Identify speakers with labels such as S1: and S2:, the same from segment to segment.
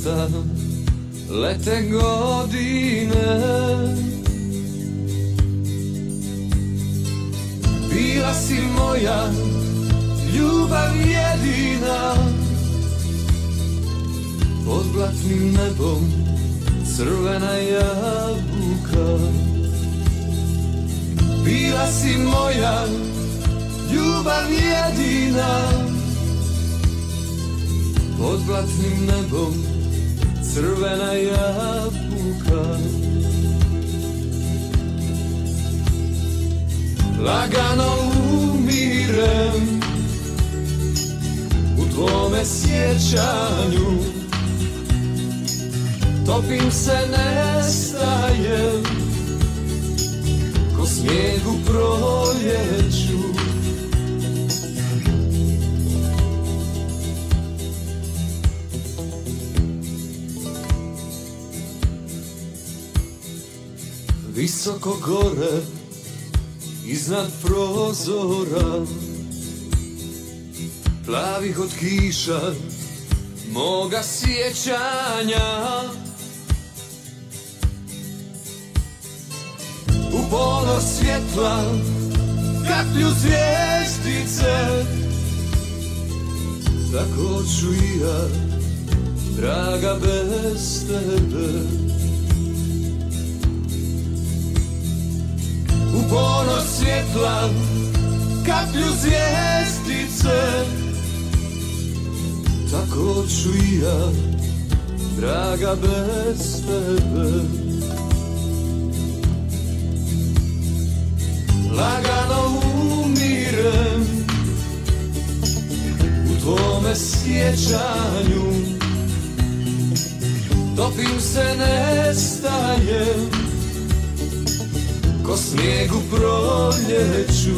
S1: prsta lete godine. Bila si moja ljubav jedina. Pod blatnim nebom crvena jabuka. Bila si moja ljubav jedina. Pod blatnim nebom crvena jabuka. Lagano umirem u tvome sjećanju. Topim se, nestajem ko snijeg u proljeću Visoko gore iznad prozora Plavih od kiša moga sjećanja. U ponor svjetla kaplju zvijezdice Tako ću i ja, draga, bez tebe U ponor svjetla kaplju zvijezdice. Tako ću i ja, draga, bez tebe. Lagano umirem U tvome sjećanju. Topim se, nestajem Ko snijeg u proljeću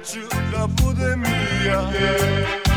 S2: hoću da budem i ja.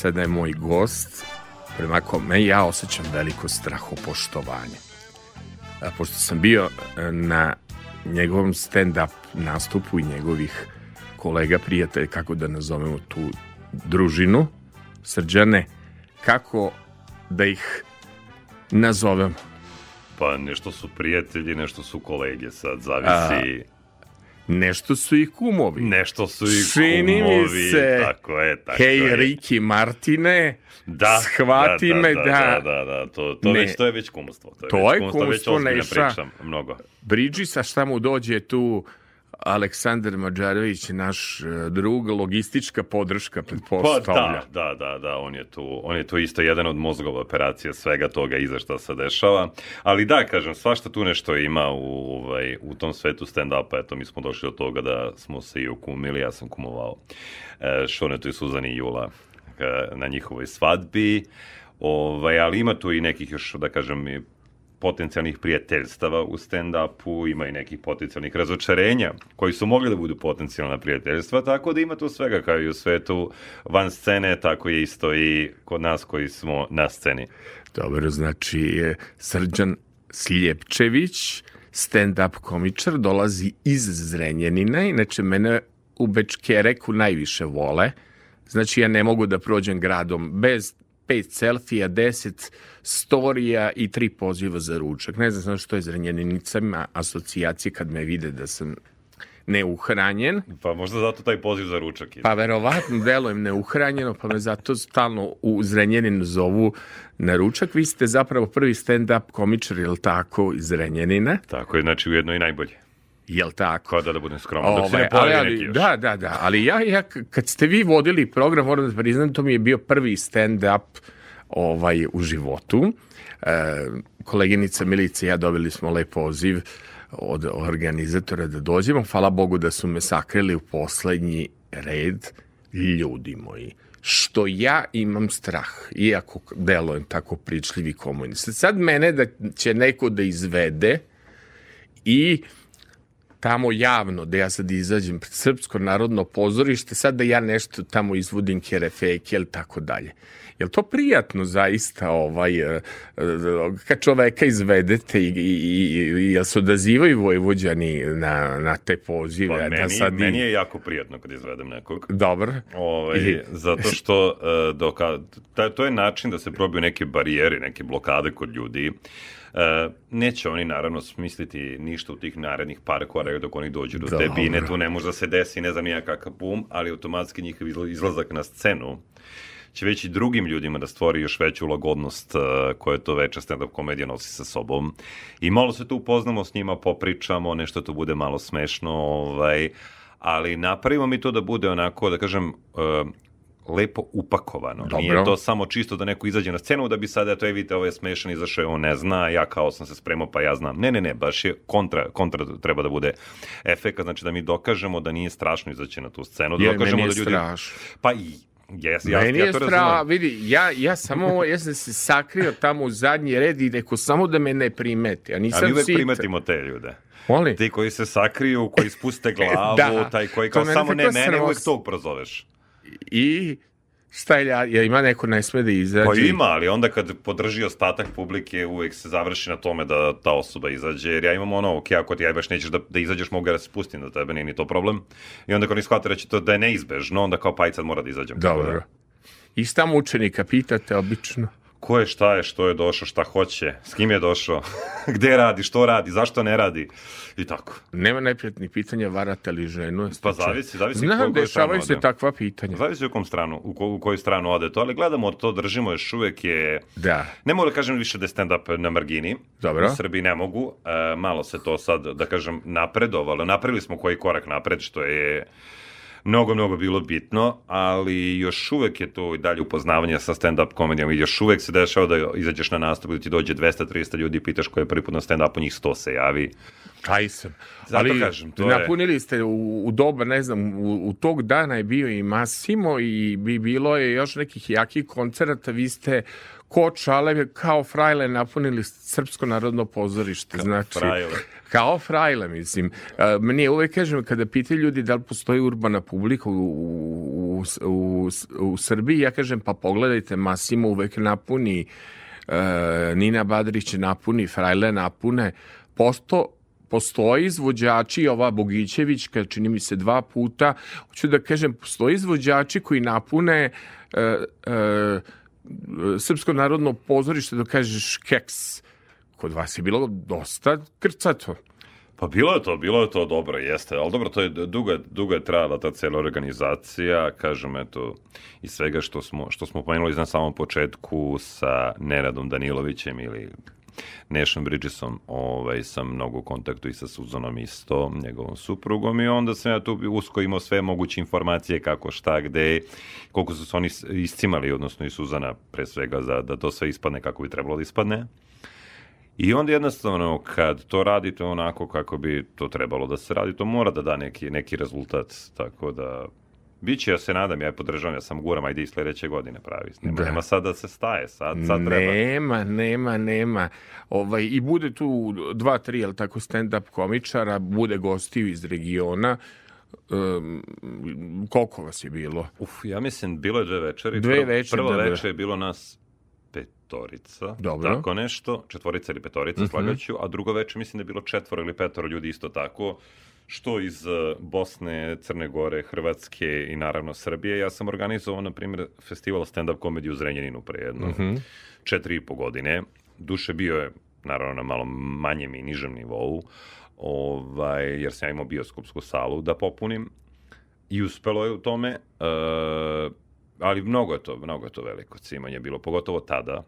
S3: Sada je moj gost, prema kome ja osjećam veliko strahopoštovanje. A, pošto sam bio e, na njegovom stand-up nastupu i njegovih kolega, prijatelja, kako da nazovemo tu družinu, srđane, kako da ih nazovemo?
S4: Pa nešto su prijatelji, nešto su kolege, sad zavisi... A,
S3: Nešto su i kumovi.
S4: Nešto su i Čini kumovi. Mi se, tako je, tako
S3: hej,
S4: je.
S3: Riki Martine, da, shvati
S4: da,
S3: da, me
S4: da...
S3: Da,
S4: da, da, to, to, ne, već, to je već kumstvo.
S3: To je, to već, je kumstvo,
S4: već neša. Pričam, mnogo.
S3: Bridžisa šta mu dođe tu Aleksandar Mađarović, naš e, drug, logistička podrška, pretpostavlja.
S4: Pa da, da, da, da, on je tu, on je tu isto jedan od mozgova operacija svega toga iza šta se dešava. Ali da, kažem, svašta tu nešto ima u, ovaj, u tom svetu stand-upa. Eto, mi smo došli do toga da smo se i okumili, ja sam kumovao e, Šonetu i Suzani Jula e, na njihovoj svadbi. Ovaj, ali ima tu i nekih još, da kažem, potencijalnih prijateljstava u stand-upu, ima i nekih potencijalnih razočarenja koji su mogli da budu potencijalna prijateljstva, tako da ima tu svega kao i u svetu van scene, tako je isto i kod nas koji smo na sceni.
S3: Dobro, znači Srđan Sljepčević, stand-up komičar, dolazi iz Zrenjanina, inače mene u Bečkereku najviše vole, znači ja ne mogu da prođem gradom bez pet selfija, deset storija i tri poziva za ručak. Ne znam što je zranjenicama asocijacije kad me vide da sam neuhranjen.
S4: Pa možda zato taj poziv za ručak. Je.
S3: Pa verovatno delujem neuhranjeno, pa me zato stalno u Zrenjanin zovu na ručak. Vi ste zapravo prvi stand-up komičar, je li tako, iz Zrenjanina?
S4: Tako je, znači ujedno i najbolji.
S3: Jel tako?
S4: Kao da da budem skroman, dok se
S3: Ovaj,
S4: ne pojavi
S3: ali,
S4: neki još.
S3: Da, da, da, ali ja, ja kad ste vi vodili program, moram da priznam, to mi je bio prvi stand-up ovaj, u životu. E, koleginica Milica i ja dobili smo lep poziv od organizatora da dođemo. Hvala Bogu da su me sakrili u poslednji red ljudi moji što ja imam strah, iako delujem tako pričljivi komunist. Sad mene da će neko da izvede i tamo javno, da ja sad izađem pred Srpsko narodno pozorište, sad da ja nešto tamo izvodim kerefeke ili tako dalje. Je li to prijatno zaista ovaj, eh, eh, kad čoveka izvedete i, i, i, i jel se odazivaju vojvođani na, na te pozive?
S4: Pa,
S3: da
S4: meni,
S3: sad i-
S4: meni je jako prijatno kad izvedem nekog.
S3: Dobro.
S4: Ovaj,
S3: I-
S4: zato što uh, doka, ta, to je način da se probiju neke barijere, neke blokade kod ljudi. Uh, neće oni naravno smisliti ništa u tih narednih par koraka dok oni dođu do te
S3: Dobro.
S4: bine, tu ne može da se desi, ne znam nija kakav bum, ali automatski njihov izla- izlazak na scenu će već i drugim ljudima da stvori još veću lagodnost uh, koje to veća stand-up komedija nosi sa sobom. I malo se tu upoznamo s njima, popričamo, nešto to bude malo smešno, ovaj, ali napravimo mi to da bude onako, da kažem, uh, lepo upakovano.
S3: Dobro.
S4: Nije to samo čisto da neko izađe na scenu da bi sad, eto, je vidite, ovo je smešan, izašao je, on ne zna, ja kao sam se spremao, pa ja znam. Ne, ne, ne, baš je kontra, kontra treba da bude efekt, znači da mi dokažemo da nije strašno izaći na tu scenu, da
S3: Je,
S4: dokažemo
S3: meni je
S4: da ljudi...
S3: strašno.
S4: Pa i, jes, ja,
S3: Meni
S4: ja
S3: je
S4: to razumem.
S3: vidi, ja, ja samo, ja sam se sakrio tamo u zadnji red i neko samo da me ne primeti, a
S4: A
S3: nisam
S4: mi uvek
S3: sitan.
S4: primetimo te ljude.
S3: Molim?
S4: Ti koji se sakriju, koji spuste glavu,
S3: Da,
S4: taj koji
S3: to
S4: kao samo ne mene, uvek tog prozoveš.
S3: I šta je, ja, ima neko ne sme da izađe?
S4: Pa ima, ali onda kad podrži ostatak publike, uvek se završi na tome da ta osoba izađe, jer ja imam ono, ok, ako ti ja baš nećeš da, da izađeš, mogu ja da se spustim do tebe, nije ni to problem. I onda kad oni shvate da će to da je neizbežno, onda kao pa aj sad mora da izađem.
S3: Dobro.
S4: Da,
S3: I šta mučenika pitate obično?
S4: Ko je, šta je, što je došao, šta hoće, s kim je došao, gde radi, što radi, zašto ne radi i tako.
S3: Nema neprijatnih pitanja, varate li ženu?
S4: Pa zavisi, zavisi
S3: Znam,
S4: koju-
S3: dešavaju se takva pitanja.
S4: Zavisi u kom stranu, u, ko, u koju stranu ode to, ali gledamo to, držimo još uvek je...
S3: Da.
S4: Ne mogu da kažem više da je stand-up na margini.
S3: Dobro.
S4: U Srbiji ne mogu. E, malo se to sad, da kažem, napredovalo. Napravili smo koji korak napred, što je mnogo, mnogo bilo bitno, ali još uvek je to i dalje upoznavanje sa stand-up komedijom i još uvek se dešava da izađeš na nastup da ti dođe 200-300 ljudi i pitaš ko je prvi put na stand-upu, njih 100 se javi.
S3: Taj sam.
S4: Zato
S3: Ali
S4: kažem, to je-
S3: napunili ste u, u doba, ne znam, u, u tog dana je bio i Massimo i bi bilo je još nekih jakih koncerata, vi ste ko čale, kao frajle napunili Srpsko narodno pozorište. znači,
S4: frajle.
S3: Kao frajle, mislim. E, meni uvek kažem, kada pitaju ljudi da li postoji urbana publika u, u, u, u, Srbiji, ja kažem, pa pogledajte, Massimo uvek napuni, e, Nina Badrić napuni, frajle napune, posto postoje izvođači, ova Bogićevićka, čini mi se dva puta, hoću da kažem, postoje izvođači koji napune e, e, Srpsko narodno pozorište, da kažeš keks. Kod vas je bilo dosta krcato.
S4: Pa bilo je to, bilo je to dobro, jeste, ali dobro, to je dugo, dugo je trajala ta cijela organizacija, kažem, eto, i svega što smo, što smo pomenuli na samom početku sa Nenadom Danilovićem ili Nešom Bridgesom, ovaj, sam mnogo u kontaktu i sa Suzanom isto, njegovom suprugom i onda sam ja tu usko imao sve moguće informacije kako, šta, gde, koliko su se oni iscimali, odnosno i Suzana pre svega, za, da to sve ispadne kako bi trebalo da ispadne. I onda jednostavno kad to radite onako kako bi to trebalo da se radi, to mora da da neki, neki rezultat. Tako da Biće, ja se nadam, ja je podržavam, ja sam guram, ajde i sledeće godine pravi. Nema,
S3: Da.
S4: nema sad da se staje, sad, sad treba.
S3: Nema, nema, nema. Ovaj, I bude tu dva, tri, jel tako, stand-up komičara, bude gostiju iz regiona. Um, koliko vas je bilo?
S4: Uf, ja mislim, bilo je dve večeri.
S3: Dve
S4: Prvo-
S3: večeri,
S4: Prvo
S3: da, da.
S4: večer je bilo nas petorica.
S3: Dobro. Mhm.
S4: Tako nešto, četvorica ili petorica, slagaću, a drugo večer mislim da je bilo četvoro ili petoro ljudi isto tako, što iz eh, Bosne, Crne Gore, Hrvatske i naravno Srbije. Ja sam organizovao, na primjer, festival stand-up komediju u Zrenjaninu pre jedno
S3: Mhm.
S4: četiri i po godine. Duše bio je, naravno, na malo manjem i nižem nivou, ovaj, jer sam ja imao bioskopsku salu da popunim i uspelo je u tome, e, ali mnogo je to, mnogo je to veliko cimanje bilo, pogotovo tada.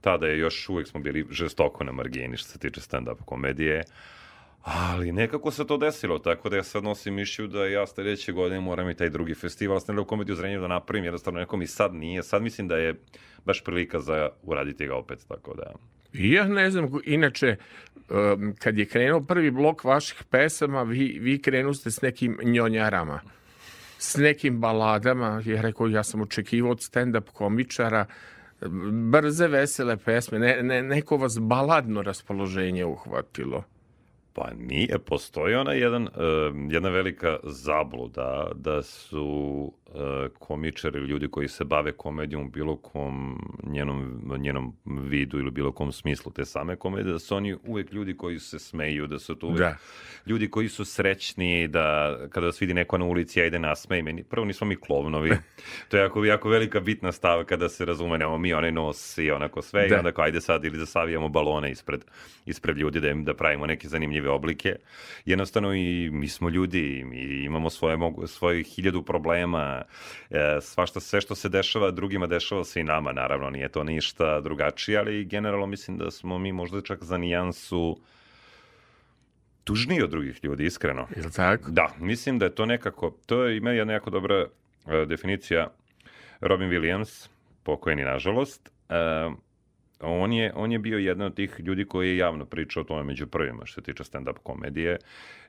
S4: Tada je još uvek smo bili žestoko na margini što se tiče stand-up komedije, ali nekako se to desilo, tako da ja sad nosim mišlju da ja sledeće godine moram i taj drugi festival stand-up komediju u Zrenjaninu da napravim, jednostavno neko mi sad nije, sad mislim da je baš prilika za uraditi ga opet, tako da...
S3: Ja ne znam, inače, kad je krenuo prvi blok vaših pesama, vi, vi krenuste s nekim njonjarama, s nekim baladama, ja rekao, ja sam očekivao od stand-up komičara, brze, vesele pesme, ne, ne, neko vas baladno raspoloženje uhvatilo.
S4: Pa nije, postoji ona jedan, uh, jedna velika zabluda da su uh, komičari ili ljudi koji se bave komedijom u bilo kom njenom, njenom vidu ili bilo kom smislu te same komedije, da su oni uvek ljudi koji se smeju, da su to uvek
S3: Da.
S4: ljudi koji su srećni, da kada vas vidi neko na ulici, ja ide nasmeje meni. Prvo nismo mi klovnovi, to je jako, jako velika bitna stava kada se razume, nemamo mi onaj nos i onako sve i
S3: Da.
S4: onda kao ajde sad ili da savijamo balone ispred, ispred ljudi, da, im, da pravimo neke zanimljive oblike. Jednostavno i mi smo ljudi, mi imamo svoje, mogu, svoje hiljadu problema, e, svašta, sve što se dešava drugima dešava se i nama, naravno, nije to ništa drugačije, ali generalno mislim da smo mi možda čak za nijansu tužniji od drugih ljudi, iskreno.
S3: Je li tako?
S4: Da, mislim da je to nekako, to je, ima jedna jako dobra e, definicija Robin Williams, pokojeni nažalost, e, on je, on je bio jedan od tih ljudi koji je javno pričao o tome među prvima što se tiče stand-up komedije,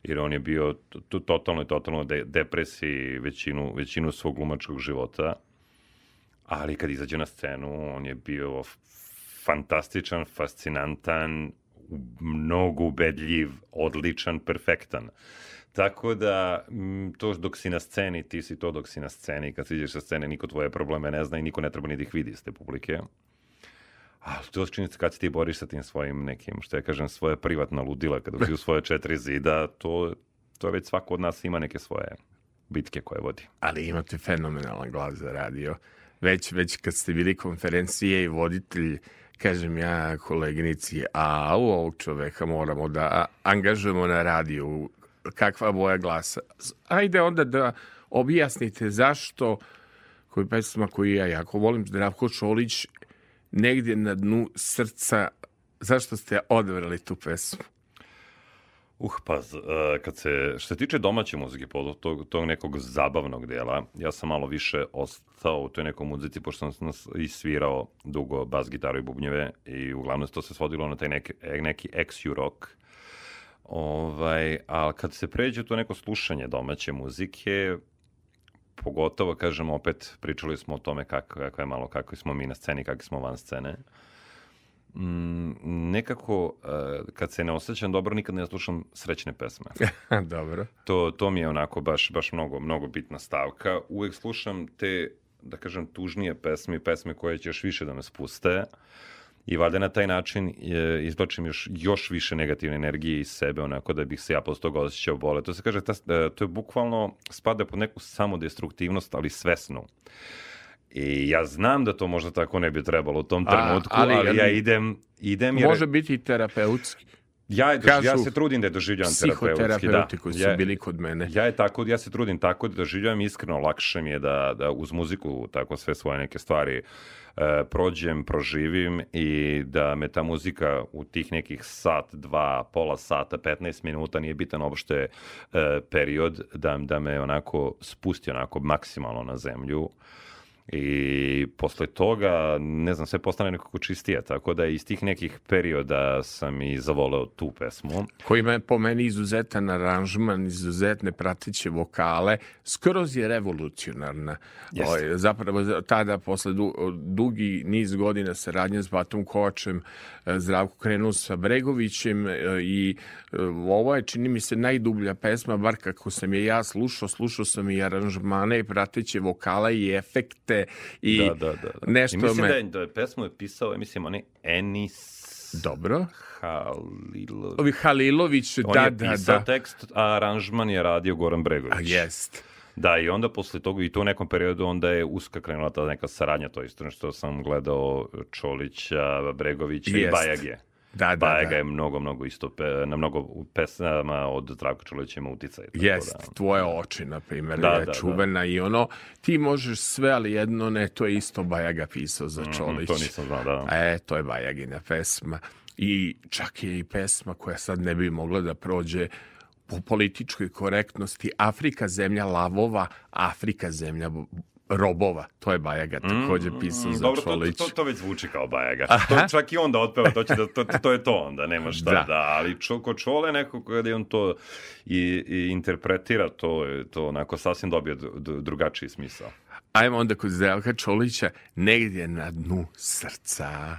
S4: jer on je bio t- t- totalno i totalno de depresiji većinu, većinu svog glumačkog života, ali kad izađe na scenu, on je bio fantastičan, fascinantan, mnogo ubedljiv, odličan, perfektan. Tako da, to dok si na sceni, ti si to dok si na sceni. Kad siđeš sa scene, niko tvoje probleme ne zna i niko ne treba ni da ih vidi iz te publike. A to se kad se ti boriš sa tim svojim nekim, što ja kažem, svoje privatna ludila, kada si u svoje četiri zida, to, to već svako od nas ima neke svoje bitke koje vodi.
S3: Ali imate fenomenalan glas za radio. Već, već kad ste bili konferencije i voditelj, kažem ja koleginici, a u ovog čoveka moramo da angažujemo na radiju. Kakva boja glasa? Ajde onda da objasnite zašto koju pesma koju ja jako volim, Zdravko Čolić, negdje na dnu srca, zašto ste odvrali tu pesmu?
S4: Uh, pa, e, kad se, što se tiče domaće muzike, pod tog, tog nekog zabavnog dela, ja sam malo više ostao u toj nekoj muzici, pošto sam nas i svirao dugo bas gitaru i bubnjeve i uglavnom to se svodilo na taj neki, neki ex rock. Ovaj, a kad se pređe to neko slušanje domaće muzike, pogotovo, kažem, opet pričali smo o tome kako, kako je malo, kako smo mi na sceni, kakvi smo van scene. Mm, nekako, uh, kad se ne osjećam dobro, nikad ne slušam srećne pesme.
S3: Dobro.
S4: To, to mi je onako baš, baš mnogo, mnogo bitna stavka. Uvek slušam te, da kažem, tužnije pesme pesme koje će još više da me spuste. I valjda na taj način je, izbačim još, još više negativne energije iz sebe, onako da bih se ja posle toga osjećao bole. To se kaže, ta, e, to je bukvalno spada pod neku samodestruktivnost, ali svesnu. I ja znam da to možda tako ne bi trebalo u tom
S3: A,
S4: trenutku,
S3: ali-
S4: ali, ja idem, idem jer...
S3: Može biti i terapeutski.
S4: Ja, je dož- ja
S3: Kažu
S4: se trudim da je doživljavam terapeutski. Da.
S3: Koji su
S4: Ja-
S3: bili kod mene.
S4: Ja je tako, ja se trudim tako da doživljavam iskreno, lakše mi je da, da uz muziku tako sve svoje neke stvari e, prođem, proživim i da me ta muzika u tih nekih sat, dva, pola sata, 15 minuta, nije bitan uopšte e, period, da, da me onako spusti onako maksimalno na zemlju I posle toga, ne znam, sve postane nekako čistije, tako da iz tih nekih perioda sam i zavoleo tu pesmu.
S5: Koji me po meni izuzetan aranžman, izuzetne pratiće vokale, skroz je revolucionarna.
S4: Jeste.
S5: Ovaj, zapravo tada, posle du, dugi niz godina saradnje s Batom Kovačem, e, Zdravko krenuo sa Bregovićem e, i e, ovo je, čini mi se, najdublja pesma, bar kako sam je ja slušao, slušao sam i aranžmane i prateće vokala i efekte i
S4: Da, da, da. da.
S5: nešto
S4: I mislim
S5: me...
S4: da je, da je pesmu je pisao, mislim, onaj Enis
S5: Dobro.
S4: Halilović.
S5: Ovi Halilović,
S4: On
S5: da,
S4: je
S5: da,
S4: pisao
S5: da.
S4: tekst, a aranžman je radio Goran Bregović.
S5: A jest.
S4: Da, i onda posle toga, i to u nekom periodu, onda je uska krenula ta neka saradnja, to je isto nešto sam gledao Čolića, Bregovića i. Bajage.
S5: Da, da,
S4: Bajaga
S5: da.
S4: je mnogo, mnogo isto, pe, na mnogo pesama od Zdravka Čolića ima uticaj.
S5: Jest,
S4: da.
S5: tvoje oči, na primjer,
S4: Da,
S5: je
S4: da,
S5: čuvena i ono, ti možeš sve, ali jedno ne, to je isto Bajaga pisao za Čolić.
S4: Mhm, to nisam znao, da.
S5: E, to je Bajagina pesma. I čak je i pesma koja sad ne bi mogla da prođe po političkoj korektnosti. Afrika zemlja lavova, Afrika zemlja robova. To je Bajaga takođe pisao za
S4: Mm, Dobro, to,
S5: Čolić.
S4: to, to već zvuči kao Bajaga.
S5: Aha.
S4: To čak i onda otpeva, to, će da, to, to je to onda, nema šta
S5: Da.
S4: da. ali čo, kod Čole neko kada je on to i, i interpretira, to je to onako sasvim dobije drugačiji smisao.
S5: Ajmo onda kod Zdravka Čolića, negdje na dnu srca.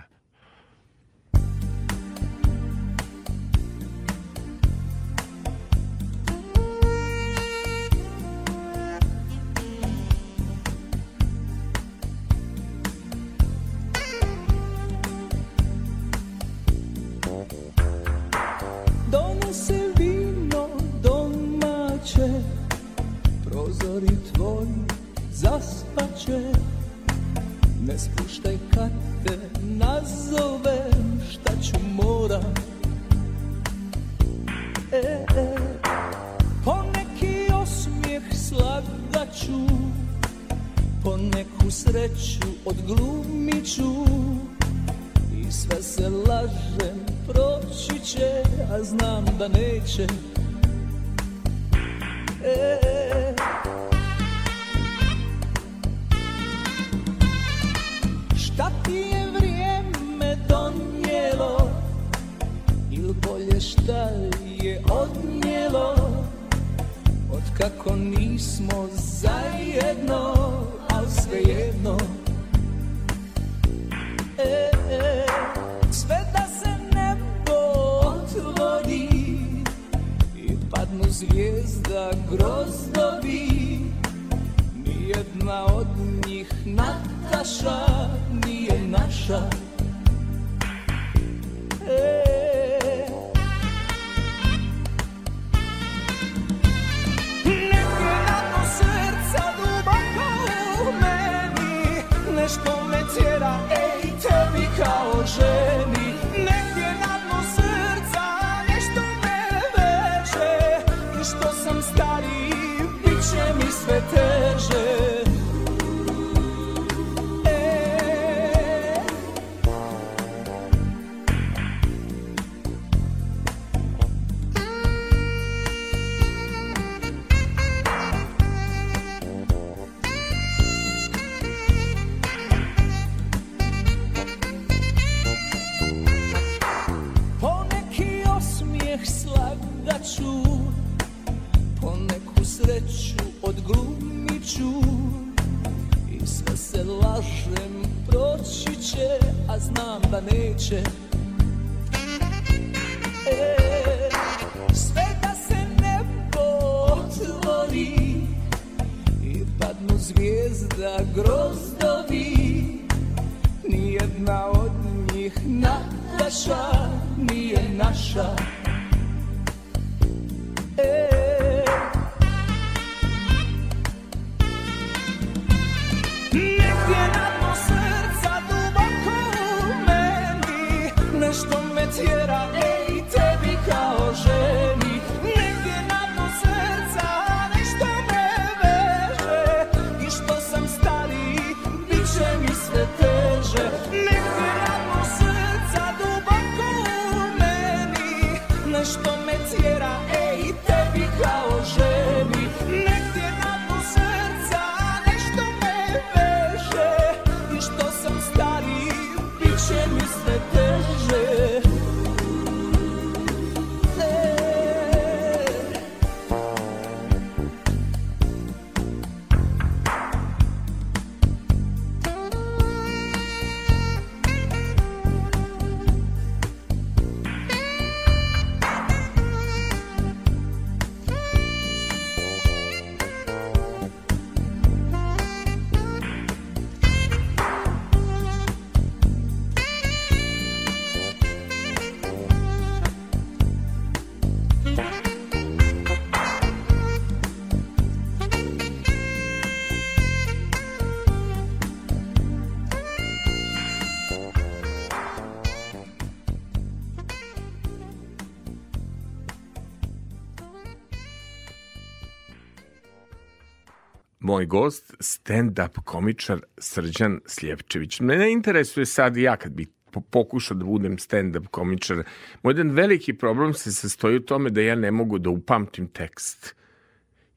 S3: Moj gost, stand-up komičar Srđan Sljepčević. Mene interesuje sad i ja kad bi po- pokušao da budem stand-up komičar. Moj jedan veliki problem se sastoji u tome da ja ne mogu da upamtim tekst.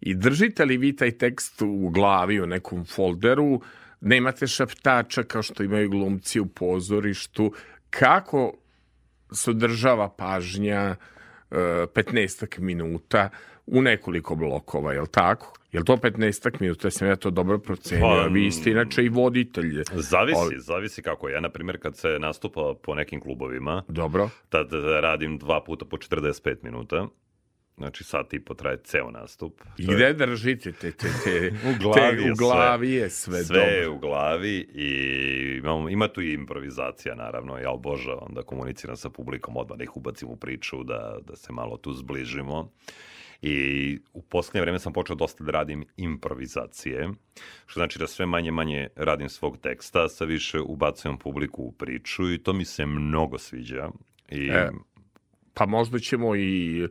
S3: I držite li vi taj tekst u glavi, u nekom folderu, nemate šaptača kao što imaju glumci u pozorištu, kako se održava pažnja e, 15 minuta u nekoliko blokova, je li tako? Je li to 15 minuta? Sam ja to dobro procenio.
S4: Pa,
S3: vi ste inače i voditelj.
S4: Zavisi, zavisi kako. Ja, na primjer, kad se nastupa po nekim klubovima,
S3: Dobro.
S4: tad radim dva puta po 45 minuta. Znači, sat i po traje ceo nastup.
S3: I
S4: To je-
S3: gde držite te, te, te,
S4: U glavi
S3: te,
S4: je
S3: u glavi je sve,
S4: sve je
S3: dobro.
S4: u glavi i imamo, ima tu i improvizacija naravno, ja obožavam da komuniciram sa publikom, odmah da ih ubacim u priču, da, da se malo tu zbližimo. I u posljednje vreme sam počeo dosta da radim improvizacije, što znači da sve manje manje radim svog teksta, sve više ubacujem publiku u priču i to mi se mnogo sviđa. I
S3: E, Pa možda ćemo i e,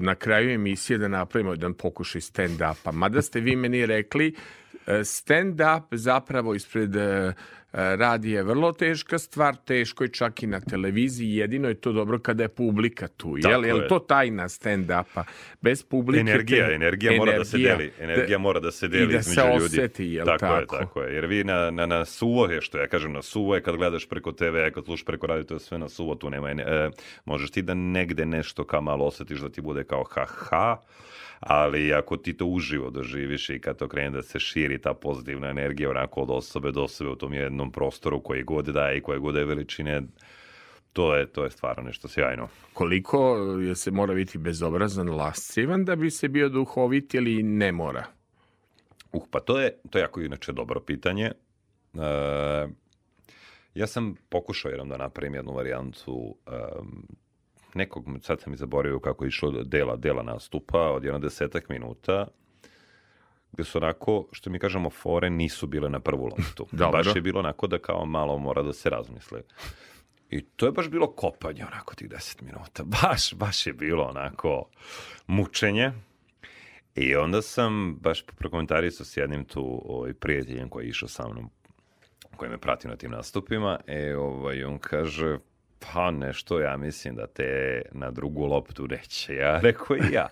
S3: na kraju emisije da napravimo jedan pokušaj stand-upa. Mada ste vi meni rekli, stand-up zapravo ispred e, radija je vrlo teška stvar, teško je čak i na televiziji, jedino je to dobro kada je publika tu.
S4: Tako
S3: Jel, jel
S4: je.
S3: to tajna stand-upa? Bez publike...
S4: Energija,
S3: te-
S4: energija mora da se
S3: energija.
S4: deli. Energija mora da se deli
S3: I da se
S4: ljudi.
S3: oseti, jel
S4: tako? je,
S3: tako?
S4: tako je. Jer vi na, na, na suvo je, što ja kažem, na suvo je kad gledaš preko TV, kad slušaš preko radio, to je sve na suvo, tu nema... E, možeš ti da negde nešto kao malo osetiš da ti bude kao ha-ha, ali ako ti to uživo doživiš i kad to krene da se širi ta pozitivna energija onako od osobe do osobe u tom jednom prostoru koji god daje i koje god je veličine, to je, to je stvarno nešto sjajno.
S3: Koliko je se mora biti bezobrazan, lascivan da bi se bio duhovit ili ne mora?
S4: Uh, pa to je, to je jako inače dobro pitanje. E, ja sam pokušao jednom da napravim jednu varijantu em, nekog, sad sam i zaboravio kako je išlo dela, dela nastupa od jedno desetak minuta, gde su onako, što mi kažemo, fore nisu bile na prvu loptu.
S3: Dobro.
S4: Baš je bilo onako da kao malo mora da se razmisle. I to je baš bilo kopanje, onako tih deset minuta. Baš, baš je bilo onako mučenje. I onda sam baš prokomentarisao s jednim tu ovaj, prijateljem koji je išao sa mnom, koji me prati na tim nastupima, e, ovaj, on kaže, pa nešto, ja mislim da te na drugu loptu neće. Ja rekao i ja.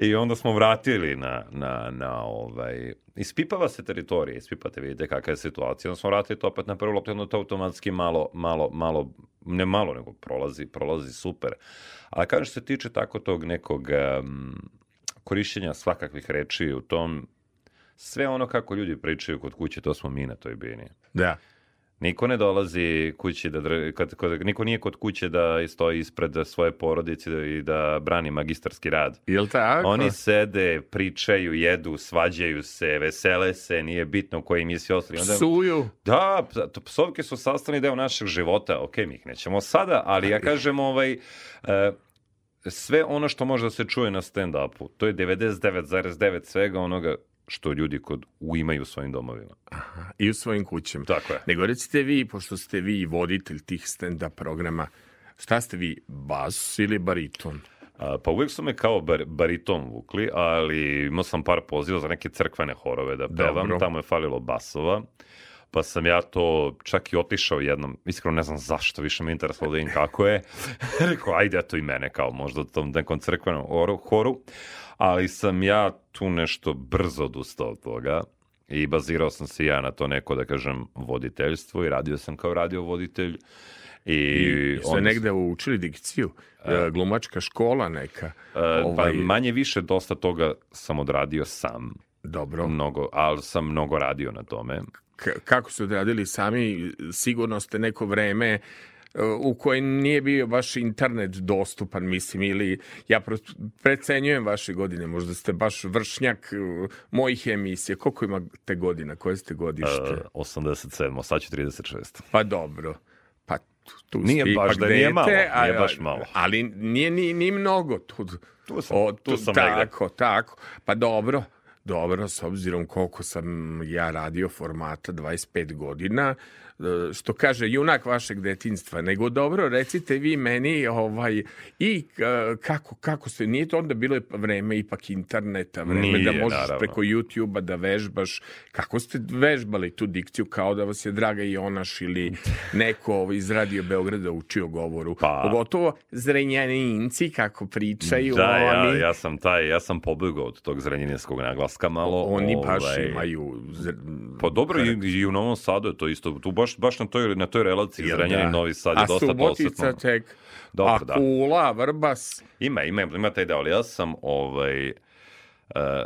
S4: I onda smo vratili na, na, na ovaj, ispipava se teritorija, ispipate, vidite kakva je situacija, onda smo vratili to opet na prvu loptu, onda to automatski malo, malo, malo, ne malo, nego prolazi, prolazi super. Kažem što se tiče tako tog nekog em, korišćenja svakakvih reči u tom, sve ono kako ljudi pričaju kod kuće, to smo mi na toj bini.
S3: Da.
S4: Niko ne dolazi kući da kad, kad, niko nije kod kuće da stoji ispred svoje porodice i da brani magistarski rad.
S3: Jel tako?
S4: Oni sede, pričaju, jedu, svađaju se, vesele se, nije bitno koji je si ostali. Onda,
S3: Psuju.
S4: da, psovke su sastavni deo našeg života. Ok, mi ih nećemo sada, ali ja kažem ovaj, e, sve ono što može da se čuje na stand-upu, to je 99,9 svega onoga što ljudi kod u imaju u svojim domovima.
S3: I u svojim kućama.
S4: Tako je.
S3: Nego recite vi, pošto ste vi voditelj tih stand-up programa, šta ste vi, bas ili bariton?
S4: A, pa uvijek su me kao bar, bariton vukli, ali imao sam par poziva za neke crkvene horove da pevam,
S3: Dobro.
S4: tamo je falilo basova, pa sam ja to čak i otišao jednom, iskreno ne znam zašto, više me interesovalo da vidim kako je, rekao ajde eto i mene kao možda u tom nekom crkvenom horu, horu, ali sam ja tu nešto brzo odustao od toga i bazirao sam se ja na to neko, da kažem, voditeljstvo i radio sam kao radio voditelj i,
S3: I
S4: onda-
S3: negde učili dikciju? E, Glumačka škola neka?
S4: E,
S3: Ovaj,
S4: Pa manje više dosta toga sam odradio sam,
S3: Dobro.
S4: mnogo, ali sam mnogo radio na tome.
S3: Kako su odradili sami, sigurno ste neko vreme e, u koje nije bio baš internet dostupan, mislim, ili ja precenjujem vaše godine, možda ste baš vršnjak e, mojih emisija. Koliko imate godina, koje ste godište?
S4: E, 87, sad ću 36.
S3: Pa dobro. Pa tu, tu
S4: Nije
S3: ste
S4: baš da nije malo, nije baš malo.
S3: Ali nije ni, ni mnogo. Tu,
S4: Tu sam,
S3: o,
S4: tu sam
S3: tako, tako. Pa dobro. Dobro, s obzirom koliko sam ja radio formata 25 godina, što kaže junak vašeg detinstva, nego dobro, recite vi meni ovaj, i e, kako, kako ste, nije to onda bilo vreme ipak interneta, vreme
S4: Nije,
S3: da možeš
S4: naravno.
S3: preko YouTube-a da vežbaš, kako ste vežbali tu dikciju, kao da vas je Draga Jonaš ili neko ovaj, iz Radio Beograda učio govoru,
S4: Pa-
S3: pogotovo zrenjaninci kako pričaju,
S4: Da, ja,
S3: oni,
S4: ja sam taj, ja sam pobegao od tog zrenjaninskog naglaska malo.
S3: oni baš
S4: ovaj,
S3: imaju... zr-
S4: Pa dobro, i, i u Novom Sadu je to isto. Tu baš, baš na toj, na toj relaciji Zrenjanin,
S3: da?
S4: Novi Sad je
S3: A
S4: dosta
S3: Subotica
S4: posvetno.
S3: tek,
S4: Dobro,
S3: a
S4: da.
S3: Kula, Vrbas,
S4: Ima, ima, ima taj deo, ali ja sam ovaj, e,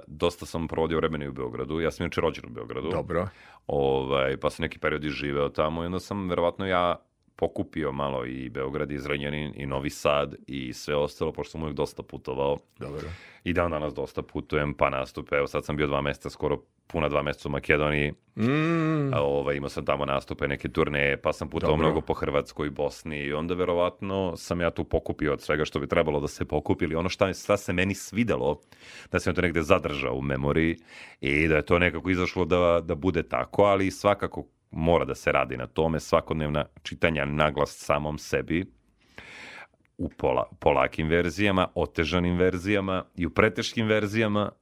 S4: dosta sam provodio vremena i u Beogradu. Ja sam inače rođen u Beogradu.
S3: dobro.
S4: Ovaj, pa sam neki period i živeo tamo i onda sam verovatno ja pokupio malo i Beograd i Zrenjanin i Novi Sad i sve ostalo, pošto sam uvijek dosta putovao.
S3: Dobro.
S4: I dan danas dosta putujem, pa nastupe. Evo sad sam bio dva meseca, skoro puna dva meseca u Makedoniji.
S3: Mm,
S4: A, ovaj, imao sam tamo nastupe, neke turneje, pa sam putovao mnogo po Hrvatskoj i Bosni i onda verovatno sam ja tu pokupio od svega što bi trebalo da se pokupi ili ono šta, šta se meni svidelo, da sam to negde zadržao u memoriji i da je to nekako izašlo da, da bude tako, ali svakako mora da se radi na tome, svakodnevna čitanja naglas samom sebi, u pola, polakim verzijama, otežanim verzijama i u preteškim verzijama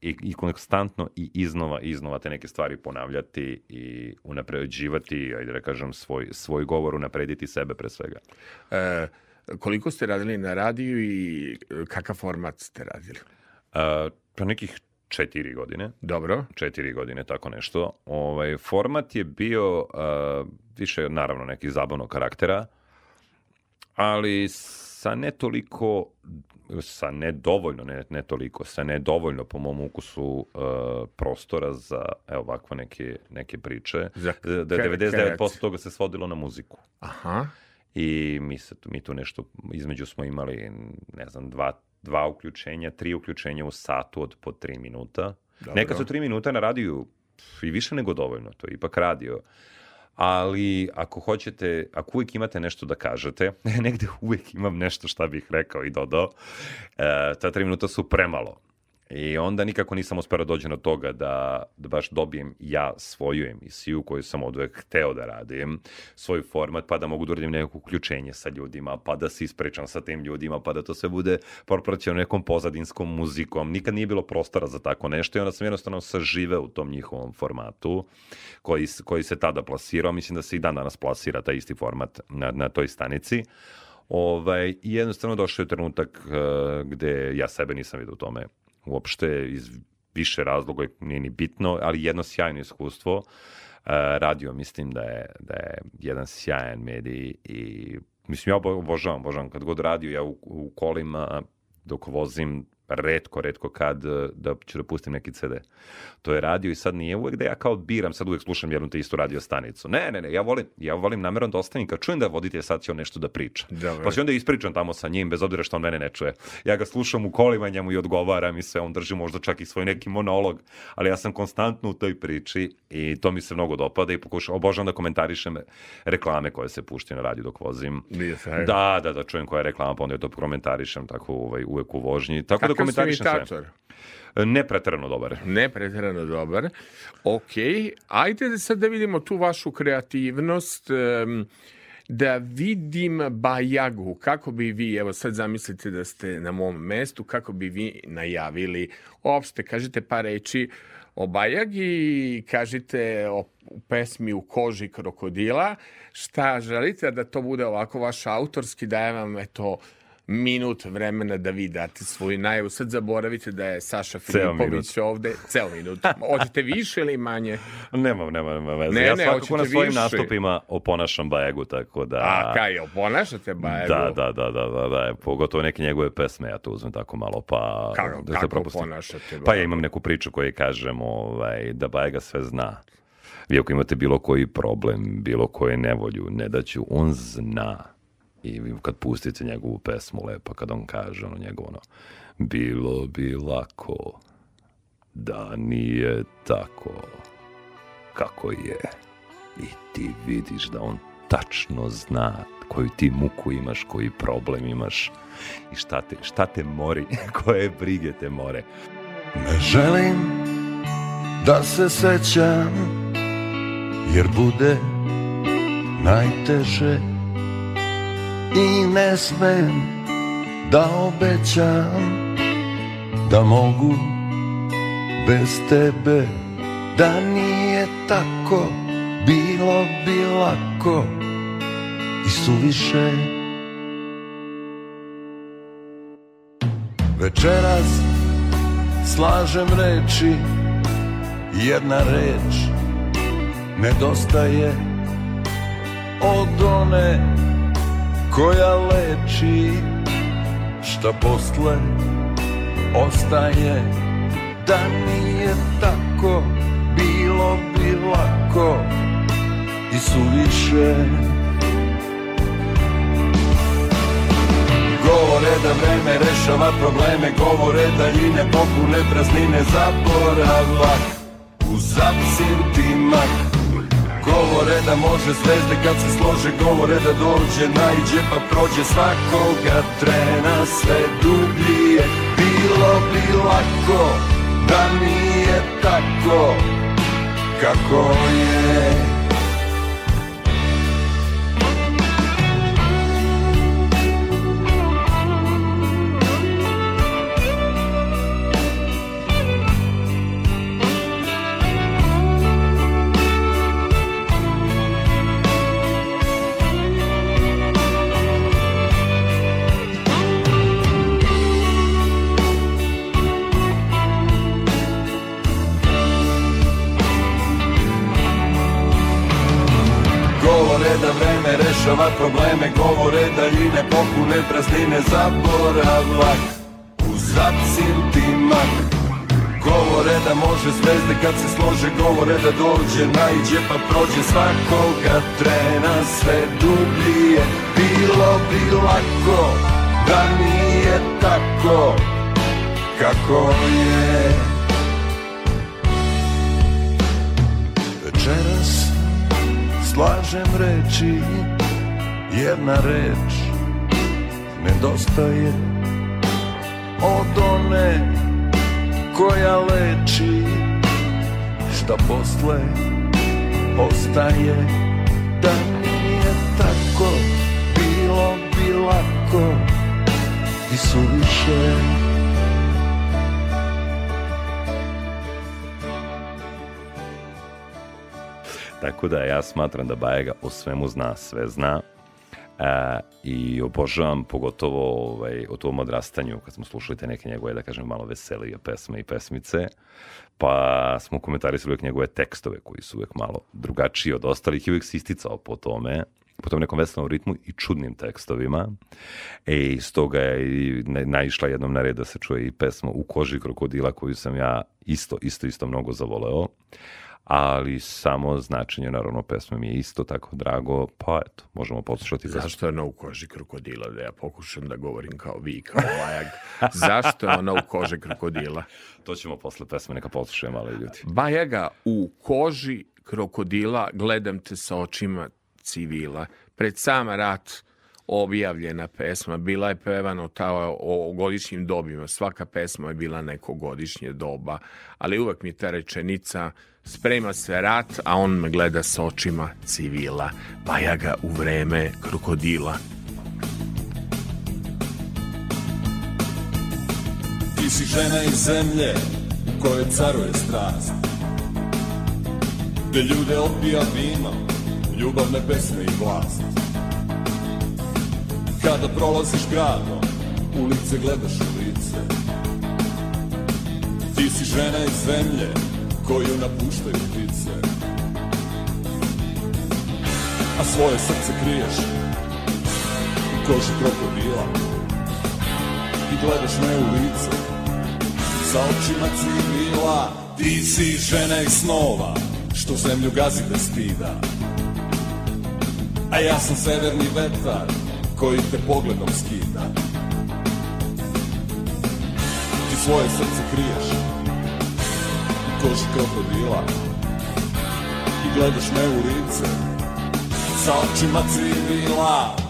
S4: i, i konstantno i iznova i iznova te neke stvari ponavljati i unapređivati, ajde da kažem, svoj, svoj govor, unaprediti sebe pre svega.
S3: e, koliko ste radili na radiju i e, kakav format ste radili?
S4: Uh, pa nekih četiri godine,
S3: Dobro.
S4: četiri godine, tako nešto. Ovaj, format je bio uh, više, naravno, neki zabavnog karaktera, ali sa ne toliko sa nedovoljno, ne, ne toliko, sa nedovoljno po mom ukusu uh, prostora za evo ovakve neke, neke priče.
S3: Za
S4: da
S3: kar-
S4: 99%
S3: kreaciju.
S4: toga se svodilo na muziku.
S3: Aha.
S4: I mi, se, mi tu nešto, između smo imali, ne znam, dva, dva uključenja, tri uključenja u satu od po tri minuta.
S3: Dobro.
S4: Nekad su tri minuta na radiju i više nego dovoljno, to je ipak radio. Ali ako hoćete, ako uvijek imate nešto da kažete, negde uvijek imam nešto šta bih rekao i dodao, e, ta tri minuta su premalo. I onda nikako nisam uspeo da dođem do toga da, da baš dobijem ja svoju emisiju koju sam od uvek hteo da radim, svoj format, pa da mogu da uradim neko uključenje sa ljudima, pa da se ispričam sa tim ljudima, pa da to sve bude propraćeno nekom pozadinskom muzikom. Nikad nije bilo prostora za tako nešto i onda sam jednostavno saživeo u tom njihovom formatu koji, koji se tada plasirao. Mislim da se i dan danas plasira taj isti format na, na toj stanici. Ovaj, I jednostavno došao je trenutak uh, gde ja sebe nisam vidio u tome uopšte iz više razloga nije ni bitno, ali jedno sjajno iskustvo. Uh, radio mislim da je, da je jedan sjajan medij i mislim ja obo- obožavam, obožavam kad god radio ja u, u kolima dok vozim redko, redko kad eh, da ću da pustim neki CD. To je radio i sad nije uvek da ja kao biram, sad uvek slušam jednu te istu radio stanicu. Ne, ne, ne, ja volim, ja volim namjerno da ostavim kad čujem da voditelj sad će on nešto da priča.
S3: Dobro.
S4: Pa se onda ispričam tamo sa njim, bez obzira što on mene ne čuje. Ja ga slušam u kolima, njemu i odgovaram i sve, on drži možda čak i svoj neki monolog, ali ja sam konstantno u toj priči i to mi se mnogo dopada i pokušam, obožavam da komentarišem reklame koje se puštaju na radiju dok vozim.
S3: Nije.
S4: Da, da, da čujem koja je reklama, pa onda ja to komentarišem tako ovaj, uvek u vožnji. Tako da komentarišem sve. Ne preterano dobar.
S3: Ne pretjerano dobar. Ok, ajde da sad da vidimo tu vašu kreativnost. da vidim Bajagu, kako bi vi, evo sad zamislite da ste na mom mestu, kako bi vi najavili, opšte kažete par reči o Bajagi, kažite o pesmi u koži krokodila, šta želite da to bude ovako vaš autorski, daje vam eto minut vremena da vi date svoju najavu. Sad zaboravite da je Saša
S4: Ceo
S3: Filipović ovde, ceo minut. Hoćete više ili manje?
S4: Nema, nema, nema veze.
S3: Ne,
S4: ja
S3: ne,
S4: svakako na svojim
S3: više.
S4: nastupima oponašam Bajegu, tako da...
S3: A, kaj, jel ponašate Bajagu?
S4: Da, da, da, da, da, da, pogotovo neke njegove pesme, ja to uzmem tako malo, pa...
S3: Kako,
S4: da se
S3: kako
S4: propustim.
S3: ponašate
S4: Pa ja imam neku priču koju kažem ovaj, da Bajega sve zna. Vi ako imate bilo koji problem, bilo koje nevolju, ne da ću, on zna. I kad pustite njegovu pesmu lepo, kad on kaže ono njegovo ono, bilo bi lako da nije tako kako je. I ti vidiš da on tačno zna koju ti muku imaš, koji problem imaš i šta te, šta te mori, koje brige te more.
S1: Ne želim
S6: da se sećam Jer bude najteže I ne smem da obećam Da mogu bez tebe Da nije tako bilo bi lako I suviše. Večeras slažem reči Jedna reč nedostaje Od one koja leči Šta posle ostaje. Da nije tako bilo bi lako I suviše. Govore da vreme rešava probleme Govore da ljine popune praznine Zaboravak uz absintimak Govore da može zvezde kad se slože Govore da dođe, najđe pa prođe Svakoga trena. Sve dublije Bilo bi lako da nije tako Kako je rešava probleme Govore daljine popune praznine Zaboravak uz absintimak Govore da može zvezde kad se slože Govore da dođe, najđe pa prođe Svakoga trena. Sve dublije Bilo bi lako da nije tako Kako je. Večeras slažem reči jedna reč nedostaje od one koja leči šta posle ostaje da nije tako bilo bi lako i suviše.
S4: Tako da ja smatram da Bajega o svemu zna, sve zna E, I obožavam pogotovo ovaj, o tom odrastanju, kad smo slušali te neke njegove, da kažem, malo veselije pesme i pesmice, pa smo komentarisali uvek njegove tekstove koji su uvek malo drugačiji od ostalih i uvek se isticao po tome po tom nekom veselom ritmu i čudnim tekstovima. E, iz toga je i naišla jednom na red da se čuje i pesma U koži krokodila koju sam ja isto, isto, isto mnogo zavoleo ali samo značenje naravno pesme mi je isto tako drago, pa eto, možemo poslušati.
S3: Zašto je ona u koži krokodila, da ja pokušam da govorim kao vi, kao Bajag. Zašto je ona u koži krokodila?
S4: To ćemo posle pesme, neka poslušajemo, ali ljudi.
S3: Bajaga, u koži krokodila gledam te sa očima civila. Pred sam rat objavljena pesma, bila je pevana ta o godišnjim dobima, svaka pesma je bila neko godišnje doba, ali uvek mi ta rečenica sprema se rat, a on me gleda s očima civila, pa ja ga u vreme krokodila.
S7: Ti si žena iz zemlje u kojoj caruje strast Gde ljude opija vino, ljubavne pesme i vlast Kada prolaziš gradom, ulice gledaš u lice Ti si žena iz zemlje koju napuštaju ptice. A svoje srce kriješ u koži krokodila I gledaš me u lice. Sa očima civila Ti si žena iz snova što zemlju gazi bez stida. A ja sam severni vetar koji te pogledom skida. Ti svoje srce kriješ koži krokodila I gledaš me u lice sa očima civila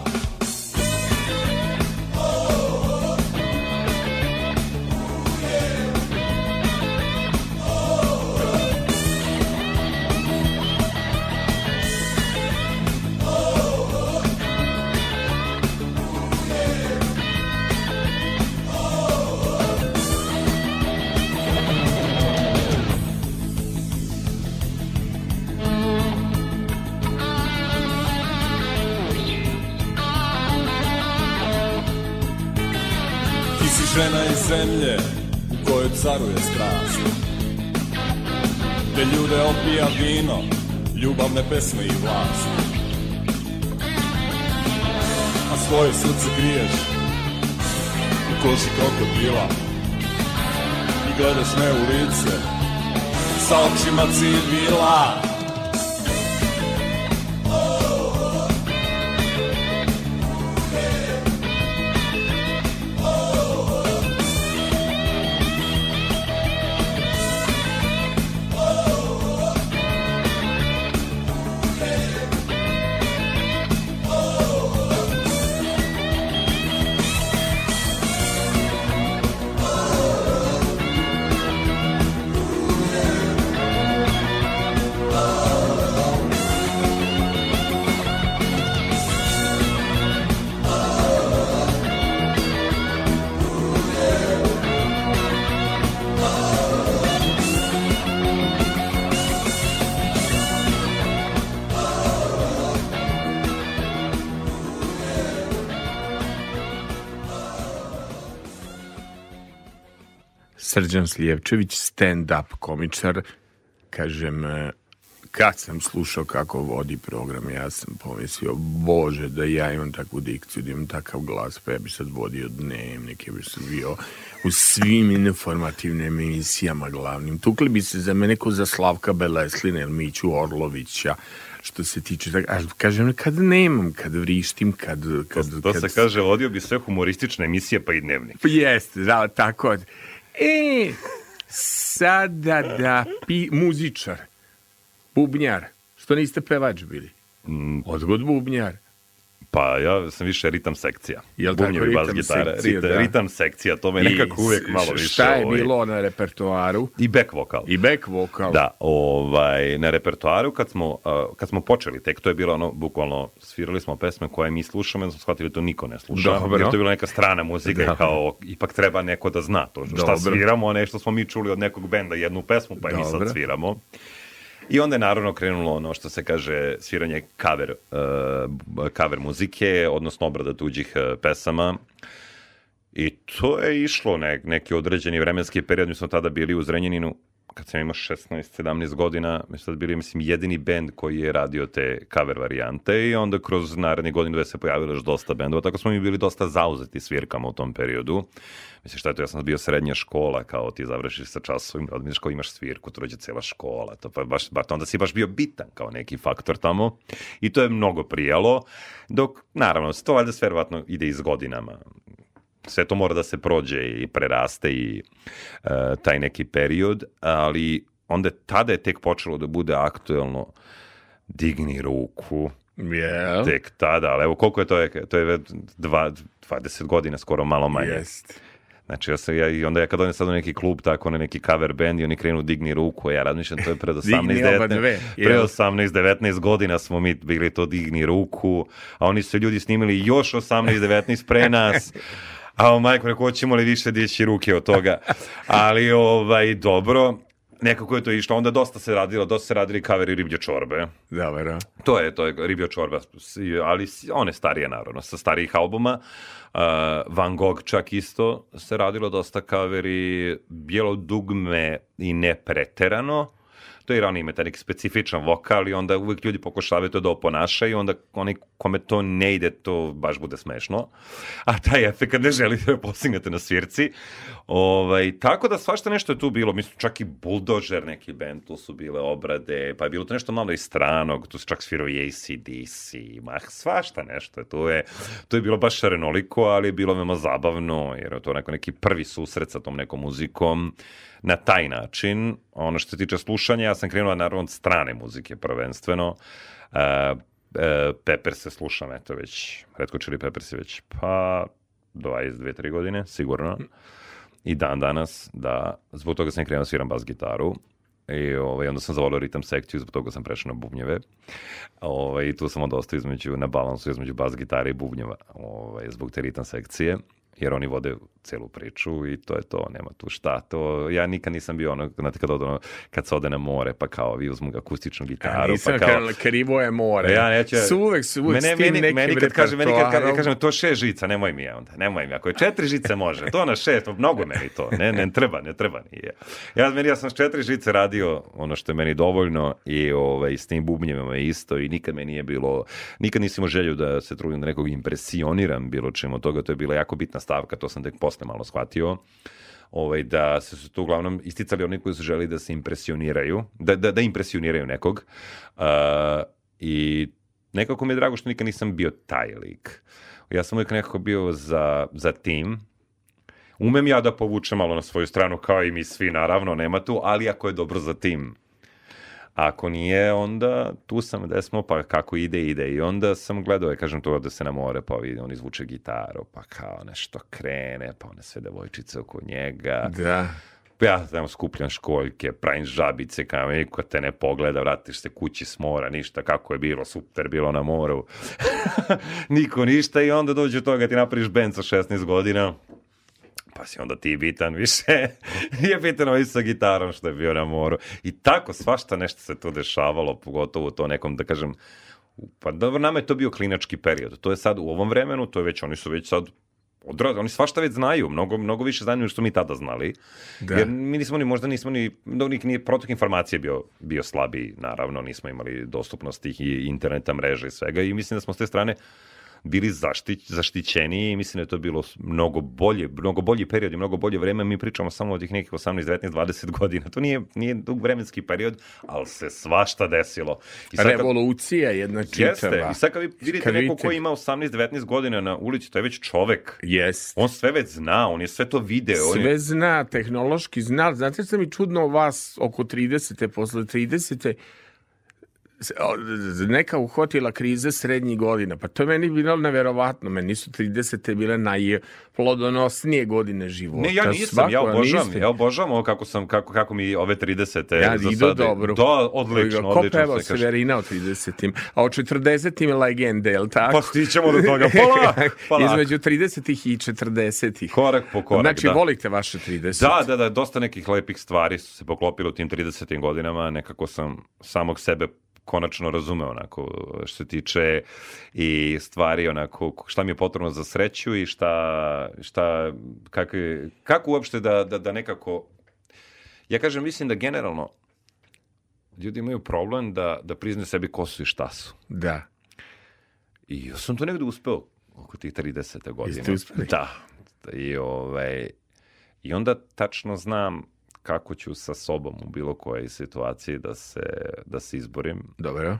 S8: caruje strast Gde ljude opija vino, ljubavne pesme i vlast. A svoje srce kriješ u koži krokodila I gledaš me u lice sa očima civila
S3: Srđan Slijevčević, stand-up komičar, kažem, e, kad sam slušao kako vodi program, ja sam pomislio, bože, da ja imam takvu dikciju, da imam takav glas, pa ja bi sad vodio dnevnik, ja bi sad bio u svim informativnim emisijama glavnim. Tukli bi se za mene ko za Slavka Beleslina ili Miću Orlovića, što se tiče, tak, a kažem, kad nemam, kad vrištim, kad... kad
S4: To, to
S3: kad
S4: se kaže, vodio bi sve humoristične emisije, pa i dnevnik.
S3: Pa Jeste, da, tako. E, sada da pi, muzičar, bubnjar, što niste pevač bili?
S4: Mm,
S3: Odgod bubnjar.
S4: Pa ja sam više ritam sekcija.
S3: Jel tako,
S4: Bubnjevi, bas,
S3: ritam
S4: gitara,
S3: sekcija,
S4: ritam,
S3: da.
S4: ritam sekcija, to me nekako uvijek malo više...
S3: Šta je
S4: ovaj,
S3: bilo na repertoaru?
S4: I back vokal.
S3: I back vokal.
S4: Da, ovaj, na repertoaru kad smo, uh, kad smo počeli, tek to je bilo ono, bukvalno, svirali smo pesme koje mi slušamo, i smo shvatili da to niko ne sluša.
S3: Dobro.
S4: Jer to je bila neka strana muzika i
S3: Da.
S4: kao, ipak treba neko da zna to. Šta
S3: Dobro.
S4: sviramo, a ne što smo mi čuli od nekog benda jednu pesmu, pa je mi sad
S3: Dobro.
S4: I onda je naravno krenulo ono što se kaže sviranje cover, uh, cover muzike, odnosno obrada tuđih uh, pesama. I to je išlo ne, neki određeni vremenski period. Mi smo tada bili u Zrenjaninu, kad sam imao 16-17 godina, mi smo tad bili, mislim, jedini bend koji je radio te cover varijante i onda kroz naredni godin dve se pojavilo još dosta bendova, tako smo mi bili dosta zauzeti svirkama u tom periodu. Mislim, šta je to, ja sam bio srednja škola, kao ti završiš sa časovim, odmiriš kao imaš svirku, to dođe cela škola, to pa baš, baš, onda si baš bio bitan kao neki faktor tamo i to je mnogo prijalo, dok, naravno, to valjda sve verovatno ide iz godinama sve to mora da se prođe i preraste i e, taj neki period, ali onda tada je tek počelo da bude aktuelno digni ruku,
S3: Jel?
S4: tek tada, ali evo koliko je to, je, to je dva, 20 godina, skoro malo manje.
S3: Jest.
S4: Znači, ja sam, ja, i onda ja kad odem sad u neki klub, tako na neki cover band i oni krenu digni ruku, ja razmišljam, to je pred 18,
S3: Digni oba
S4: 19,
S3: dve,
S4: pre
S3: jel?
S4: 18, 19 godina smo mi bili to digni ruku, a oni su ljudi snimili još 18, 19 pre nas, a o majko, rekao, hoćemo li više dići ruke od toga, ali ovaj, dobro, nekako je to išlo, onda dosta se radilo, dosta se radili coveri riblje čorbe,
S3: Dobro.
S4: to je, to je Ribio čorba, ali one starije naravno, sa starijih albuma. Uh, Van Gogh čak isto se radilo dosta kaveri, bijelo dugme i ne preterano. To je jer oni imaju taj neki specifičan vokal i onda uvijek ljudi pokušavaju to da oponašaju i onda oni kome to ne ide, to baš bude smešno. A taj efekt ne želite da postignete na svirci. Ovaj, tako da svašta nešto je tu bilo. Mislim, čak i Bulldozer neki band, tu su bile obrade, pa je bilo to nešto malo i stranog, tu se čak svirao i ACDC, ma svašta nešto. je. Tu je, to je bilo baš šarenoliko, ali je bilo veoma zabavno, jer je to neko neki prvi susret sa tom nekom muzikom na taj način. Ono što se tiče slušanja, ja sam krenuo naravno od strane muzike prvenstveno. Uh, uh, Pepper se slušam, eto već, Redko Chili Peppers je već, pa 22-3 godine, sigurno. I dan danas, da, zbog toga sam krenuo da sviram bas gitaru. I ovaj, onda sam zavolio ritam sekciju, zbog toga sam prešao na bubnjeve. Ovaj, tu sam onda ostao između, na balansu između bas gitare i bubnjeva, ovaj, zbog te ritam sekcije. Jer oni vode celu priču i to je to, nema tu šta. To, ja nikad nisam bio ono, znate kad, ono, kad se ode na more, pa kao vi uzmu akustičnu gitaru,
S3: Nisam
S4: pa kao...
S3: krivo je more.
S4: Ja neću...
S3: Su uvek, su uvek
S4: mene,
S3: s tim
S4: meni, meni kad kaže, meni kad, kad, ja kažem to šest žica, nemoj mi je onda, nemoj mi. Ako je četiri žice može, to na šest, mnogo meni to, ne, ne treba, ne treba. Nije. Ja, meni, ja sam s četiri žice radio ono što je meni dovoljno i ovaj, s tim bubnjevima je isto i nikad me nije bilo, nikad nisam imao želju da se trudim da nekog impresioniram bilo čemu toga, to je bila jako bitna stavka, to sam tek posle malo shvatio ovaj, da se su tu uglavnom isticali oni koji su želi da se impresioniraju, da, da, da impresioniraju nekog. Uh, I nekako mi je drago što nikad nisam bio taj lik. Ja sam uvijek nekako bio za, za tim. Umem ja da povučem malo na svoju stranu, kao i mi svi, naravno, nema tu, ali ako je dobro za tim. Ako nije, onda tu sam gde smo, pa kako ide, ide. I onda sam gledao, ja kažem to da se na more, pa vidi, on izvuče gitaru, pa kao nešto krene, pa one sve devojčice oko njega.
S3: Da.
S4: Ja znam, skupljam školjke, pravim žabice, kao niko te ne pogleda, vratiš se kući s mora, ništa, kako je bilo, super bilo na moru. Niko ništa i onda dođe do toga ti napraviš band sa 16 godina, pa si onda ti bitan više. Nije bitan ovaj sa gitarom što je bio na moru. I tako svašta nešto se tu dešavalo, pogotovo u to nekom, da kažem, pa dobro, nama je to bio klinački period. To je sad u ovom vremenu, to je već, oni su već sad odrad, oni svašta već znaju, mnogo, mnogo više znaju nego što mi tada znali.
S3: Da.
S4: Jer mi nismo ni, možda nismo ni, dobro, nik nije, protok informacije bio, bio slabiji, naravno, nismo imali dostupnost tih i interneta, mreže i svega i mislim da smo s te strane bili zaštić, zaštićeni i mislim da je to bilo mnogo bolje, mnogo bolji period i mnogo bolje vreme. Mi pričamo samo od tih nekih 18, 19, 20 godina. To nije, nije dug vremenski period, ali se svašta desilo. I sad
S3: Revolucija jedna čitava.
S4: Jeste. I sad kad vi vidite
S3: Kad
S4: neko ko ima 18-19 godina na ulici, to je već čovek.
S3: Jest.
S4: On sve već zna, on je sve to video. On je...
S3: Sve zna, tehnološki zna. Znate što mi čudno vas oko 30. posle 30. neka uhvatila krize srednjih godina. Pa to je meni bilo neverovatno. Meni su 30. bile najplodonosnije godine života.
S4: Ne, ja nisam,
S3: Svako,
S4: ja obožavam, ja obožavam ovo kako sam, kako, kako mi ove 30.
S3: Ja,
S4: za
S3: idu
S4: sada-
S3: dobro.
S4: Da, odlično,
S3: Ko
S4: odlično.
S3: peva
S4: se kaže.
S3: Severina o 30. A o 40. je legende, je li tako?
S4: Pa stićemo do toga, polako, polako.
S3: Između 30. i 40.
S4: Korak po korak,
S3: Znači,
S4: da.
S3: volite vaše 30.
S4: Da, da, da, dosta nekih lepih stvari su se poklopile u tim 30. godinama, nekako sam samog sebe konačno razumeo onako što se tiče i stvari onako šta mi je potrebno za sreću i šta, šta kako, kako uopšte da, da, da nekako ja kažem mislim da generalno ljudi imaju problem da, da priznaju sebi ko su i šta su.
S3: Da.
S4: I ja sam to negde uspeo oko tih 30. godine.
S3: Jeste uspeli?
S4: Da. I, ovaj, I onda tačno znam kako ću sa sobom u bilo kojoj situaciji da se, da se izborim.
S3: Dobro.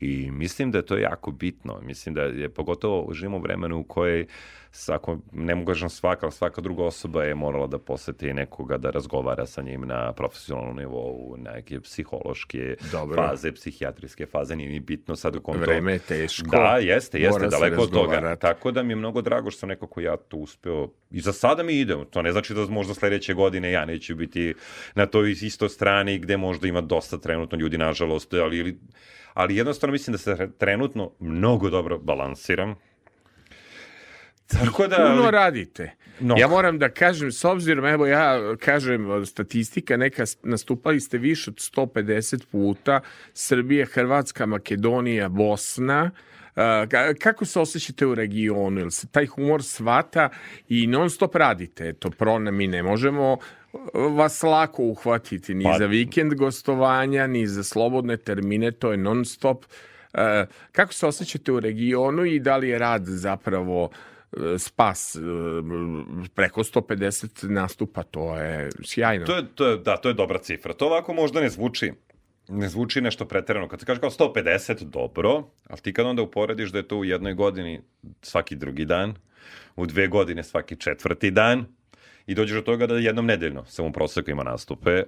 S4: I mislim da je to jako bitno. Mislim da je pogotovo živimo vremenu u kojoj svako, ne mogu kažem svaka, ali svaka druga osoba je morala da poseti nekoga da razgovara sa njim na profesionalnom nivou, neke psihološke
S3: Dobro.
S4: faze, psihijatrijske faze, nije ni bitno sad u kom
S3: Vreme je teško.
S4: Da, jeste, jeste,
S3: Mora
S4: daleko od toga. Tako da mi je mnogo drago što sam nekako ja to uspeo. I za sada mi ide. To ne znači da možda sledeće godine ja neću biti na toj isto strani gde možda ima dosta trenutno ljudi, nažalost, ali, ili- ali jednostavno mislim da se trenutno mnogo dobro balansiram. Tako da...
S3: Puno radite.
S4: Mnogo.
S3: Ja moram da kažem, s obzirom, evo ja kažem, statistika neka, nastupali ste više od 150 puta, Srbija, Hrvatska, Makedonija, Bosna, Uh, kako se osjećate u regionu? Jel se taj humor svata i non stop radite? Eto, prona, mi ne možemo vas lako uhvatiti ni
S4: Pa-
S3: za vikend gostovanja, ni za slobodne termine, to je non stop. Kako se osjećate u regionu i da li je rad zapravo e, spas e, preko 150 nastupa, to je sjajno.
S4: To je, to je, da, to je dobra cifra. To ovako možda ne zvuči ne zvuči nešto preterano. Kad se kaže kao 150, dobro, ali ti kad onda uporediš da je to u jednoj godini svaki drugi dan, u dve godine svaki četvrti dan, i dođeš do toga da jednom nedeljno samo u proseku ima nastupe,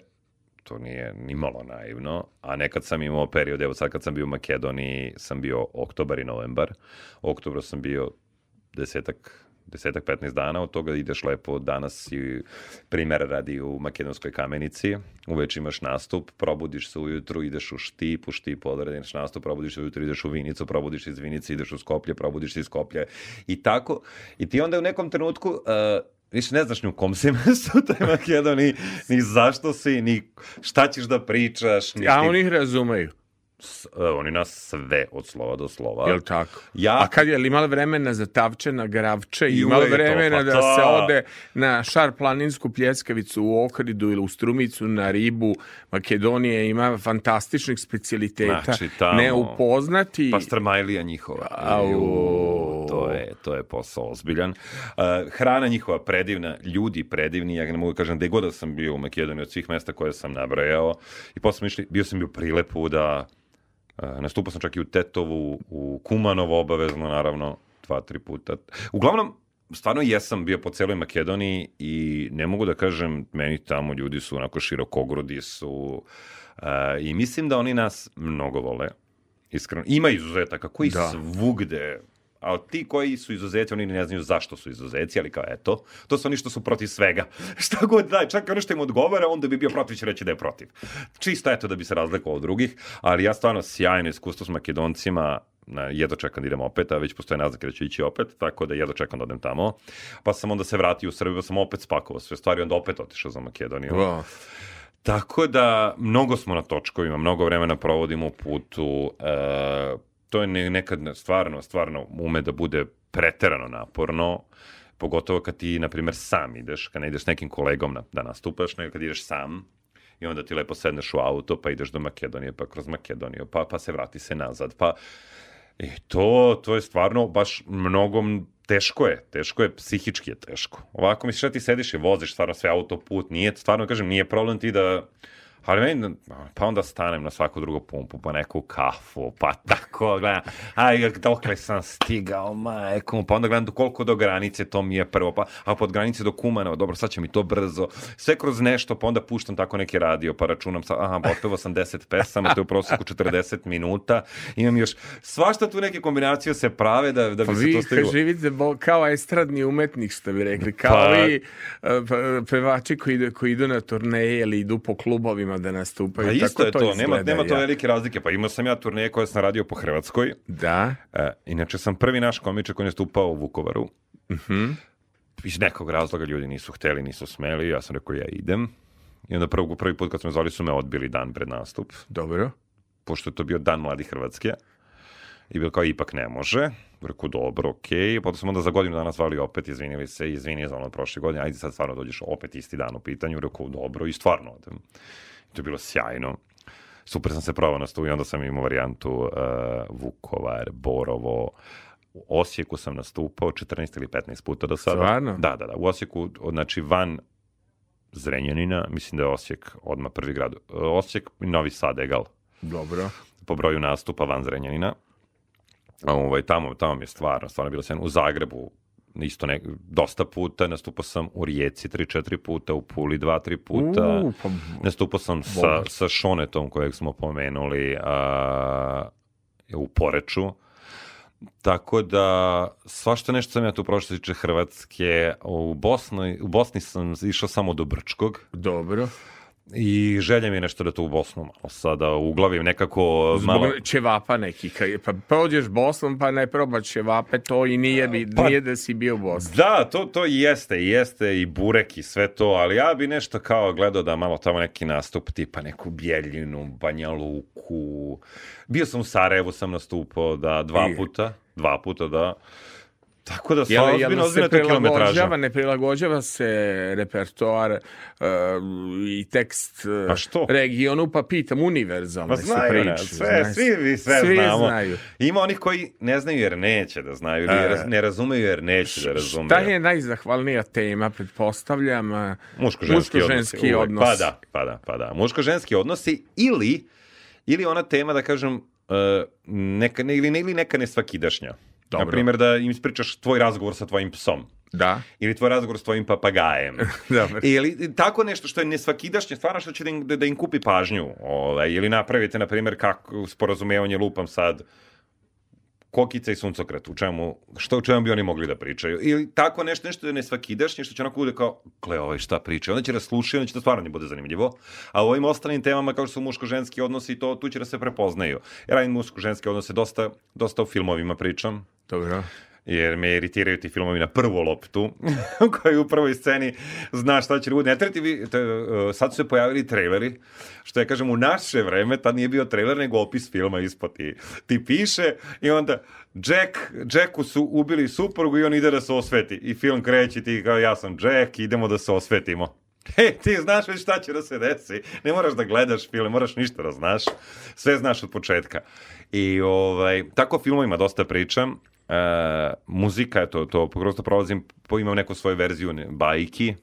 S4: to nije ni malo naivno, a nekad sam imao period, evo sad kad sam bio u Makedoniji, sam bio oktobar i novembar. U oktobru sam bio desetak desetak, 15 dana, od toga ideš lepo danas i primer radi u Makedonskoj kamenici, uveč imaš nastup, probudiš se ujutru, ideš u Štip, u Štip odradiš nastup, probudiš se ujutru, ideš u Vinicu, probudiš iz Vinice, ideš u Skoplje, probudiš se iz Skoplje i tako. I ti onda u nekom trenutku uh, više ne znaš ni u kom si mestu u toj Makedoniji, ni zašto si, ni šta ćeš da pričaš. Ni
S3: A
S4: šta-
S3: oni ih razumeju,
S4: S- e, oni nas sve od slova do slova.
S3: jel tako?
S4: Ja-
S3: A kad je li imali vremena za tavče na gravče,
S4: I uvek to,
S3: vremena
S4: pa
S3: da
S4: to.
S3: se ode na šar planinsku pljeskavicu u Okridu ili u Strumicu na ribu, Makedonija ima fantastičnih specijaliteta,
S4: Znači, tamo-
S3: neupoznati.
S4: Pa strmajlija njihova.
S3: Au.
S4: To je, to je posao ozbiljan. Uh, hrana njihova predivna, ljudi predivni, ja ne mogu da kažem gde god da sam bio u Makedoniji od svih mesta koje sam nabrajao. I posle išli, bio sam bio prilepu da nastupao sam čak i u Tetovu, u Kumanovo obavezno, naravno, dva, tri puta. Uglavnom, stvarno jesam bio po celoj Makedoniji i ne mogu da kažem, meni tamo ljudi su onako širokogrudi su uh, i mislim da oni nas mnogo vole. Iskreno. Ima izuzetaka koji
S3: Da.
S4: svugde ali ti koji su izuzeti, oni ne znaju zašto su izuzeci, ali kao eto, to su oni što su protiv svega. Šta god daj, čak i ono što im odgovara, onda bi bio protiv, će reći da je protiv. Čisto eto da bi se razlikovao od drugih, ali ja stvarno sjajno iskustvo s makedoncima, na, jedno čekam da idem opet, a već postoje naznake da ću ići opet, tako da jedno čekam da odem tamo. Pa sam onda se vratio u Srbiju, pa sam opet spakovao sve stvari, onda opet otišao za Makedoniju.
S3: Wow.
S4: Tako da, mnogo smo na točkovima, mnogo vremena provodimo u putu. E, to je ne- nekad stvarno, stvarno ume da bude preterano naporno, pogotovo kad ti, na primjer, sam ideš, kad ne ideš s nekim kolegom na, da nastupaš, nego kad ideš sam, i onda ti lepo sedneš u auto, pa ideš do Makedonije, pa kroz Makedoniju, pa, pa se vrati se nazad, pa... I to, to je stvarno baš mnogo teško je, teško je, psihički je teško. Ovako misliš da ti sediš i voziš stvarno sve autoput, nije, stvarno kažem, nije problem ti da Ali meni, pa onda stanem na svaku drugu pumpu, pa neku kafu, pa tako, gledam, aj, dokle sam stigao, majko, pa onda gledam do koliko do granice, to mi je prvo, pa, a pod granice do Kumanova, dobro, sad će mi to brzo, sve kroz nešto, pa onda puštam tako neki radio, pa računam, sa, aha, pa otpevao sam 10 pesama, to je u prosjeku 40 minuta, imam još, svašta tu neke kombinacije se prave da, da bi
S3: Pa
S4: se
S3: vi
S4: to stiglo.
S3: živite bo- kao estradni umetnik, što bi rekli, kao
S4: Pa-
S3: i e, pe- pevači koji koji idu na turneje ili idu po klubovima da nastupaju.
S4: Pa isto
S3: Tako
S4: je to, nema,
S3: izgleda,
S4: nema to velike razlike, pa imao sam ja turneje koje sam radio po Hrvatskoj,
S3: Da,
S4: E, inače sam prvi naš komičar koji je stupao u Vukovaru.
S3: Mhm.
S4: Iz nekog razloga ljudi nisu hteli, nisu smeli, ja sam rekao ja idem. I onda prvi, prvi put kad smo me zvali su me odbili dan pred nastup,
S3: dobro.
S4: pošto je to bio dan mladi Hrvatske. I bilo kao ipak ne može. Rekao dobro, okej. Potom smo onda za godinu dana zvali opet, izvinili se, izvini za ono prošle godine, ajde sad stvarno dođeš opet isti dan u pitanju. Rekao dobro i stvarno odem. To je bilo sjajno. Super sam se probao na stu i onda sam imao varijantu uh, Vukovar, Borovo, u Osijeku sam nastupao 14 ili 15 puta do sada.
S3: Stvarno?
S4: Da, da, da. U Osijeku, znači van Zrenjanina, mislim da je Osijek odmah prvi grad. Uh, Osijek i Novi Sad, egal
S3: Dobro.
S4: po broju nastupa van Zrenjanina. Ovaj, tamo, tamo mi je stvarno, stvarno bilo sjajno. U Zagrebu isto ne, dosta puta, nastupao sam u Rijeci 3-4 puta, u Puli 2-3 puta.
S3: U, pa,
S4: Nastupao sam sa, sa Šonetom kojeg smo pomenuli a, u Poreču. Tako da, svašta nešto sam ja tu prošlo tiče Hrvatske. U, Bosni, u Bosni sam išao samo do Brčkog
S3: dobro.
S4: I želja mi je nešto da to u Bosnu malo sada uglavim nekako
S3: Zbog
S4: malo...
S3: ćevapa neki. Pa prođeš Bosnom pa ne probaš ćevape, to i nije, bi,
S4: Pa-
S3: nije da si bio u Bosni.
S4: Da, to, to jeste, jeste i burek i sve to, ali ja bi nešto kao gledao da malo tamo neki nastup, tipa neku Bjeljinu, Banja Luku. Bio sam u Sarajevu, sam nastupao, da, dva puta, dva puta, da. Tako da,
S3: Jel,
S4: ozbiljno,
S3: se
S4: ozbiljno kilometraža.
S3: prilagođava, ne prilagođava se repertoar uh, i tekst uh,
S4: A što?
S3: regionu, pa pitam, univerzalne su
S4: znaju,
S3: priče.
S4: ne, sve,
S3: znaš.
S4: svi vi sve
S3: Svi
S4: znamo.
S3: znaju.
S4: Ima onih koji ne znaju jer neće da znaju, ili
S3: E.
S4: ne razumeju jer neće da razumeju.
S3: Šta je najzahvalnija tema, pretpostavljam? uh,
S4: Muško-ženski,
S3: muško-ženski
S4: odnosi.
S3: odnos.
S4: Pa da, pa da, pa da. Muško-ženski odnosi ili, ili ona tema, da kažem, uh, neka, ne, ili, ne, ili neka nesvakidašnja.
S3: Dobro.
S4: Na primjer, da im ispričaš tvoj razgovor sa tvojim psom.
S3: Da,
S4: Ili tvoj razgovor s tvojim papagajem.
S3: dobro.
S4: Ili tako nešto što je nesvakidašnje, stvarno što će da im, da, da im kupi pažnju. Ovaj, ili napravite, na primjer, kako sporazumevanje lupam sad Kokica i suncokret, u čemu, što u čemu bi oni mogli da pričaju. Ili tako nešto, nešto ne svakidašnje, što će onako bude kao, gle, ovaj šta priča. Onda će da sluša i onda će da stvarno ne bude zanimljivo. A u ovim ostalim temama, kao što su muško-ženski odnosi, to, tu će da se prepoznaju. Ja radim muško-ženske odnose dosta, dosta u filmovima pričam.
S3: Dobro.
S4: Jer me iritiraju ti filmovi na prvu loptu, koji u prvoj sceni zna šta će bude. Ne treba ti vi, to, je, uh, sad su se pojavili traileri, što je, kažem, u naše vreme, tad nije bio trailer, nego opis filma ispod ti, ti piše i onda Jack, Jacku su ubili suprugu i on ide da se osveti. I film kreće ti kao ja sam Jack, idemo da se osvetimo. He, ti znaš već šta će da se desi. Ne moraš da gledaš film, moraš ništa da znaš. Sve znaš od početka. I ovaj, tako filmovima dosta pričam. E, muzika, to, to prosto prolazim, imam neku svoju verziju ne, bajki,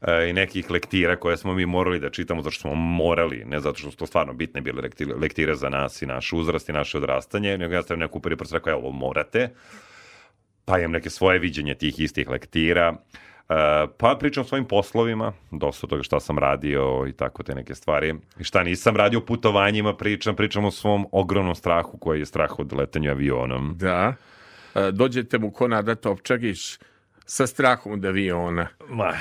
S4: e, i nekih lektira koje smo mi morali da čitamo zato što smo morali, ne zato što su to stvarno bitne bile lektire, za nas i naš uzrast i naše odrastanje, nego ja stavim neku prvi prst rekao, evo, morate, pa imam neke svoje viđenje tih istih lektira, pa pričam o svojim poslovima, dosta toga šta sam radio i tako te neke stvari. I šta nisam radio putovanjima, pričam, pričam o svom ogromnom strahu koji je strah od letenja avionom.
S3: Da. E, dođete mu ko Nada Topčagić sa strahom od aviona.
S4: Ma,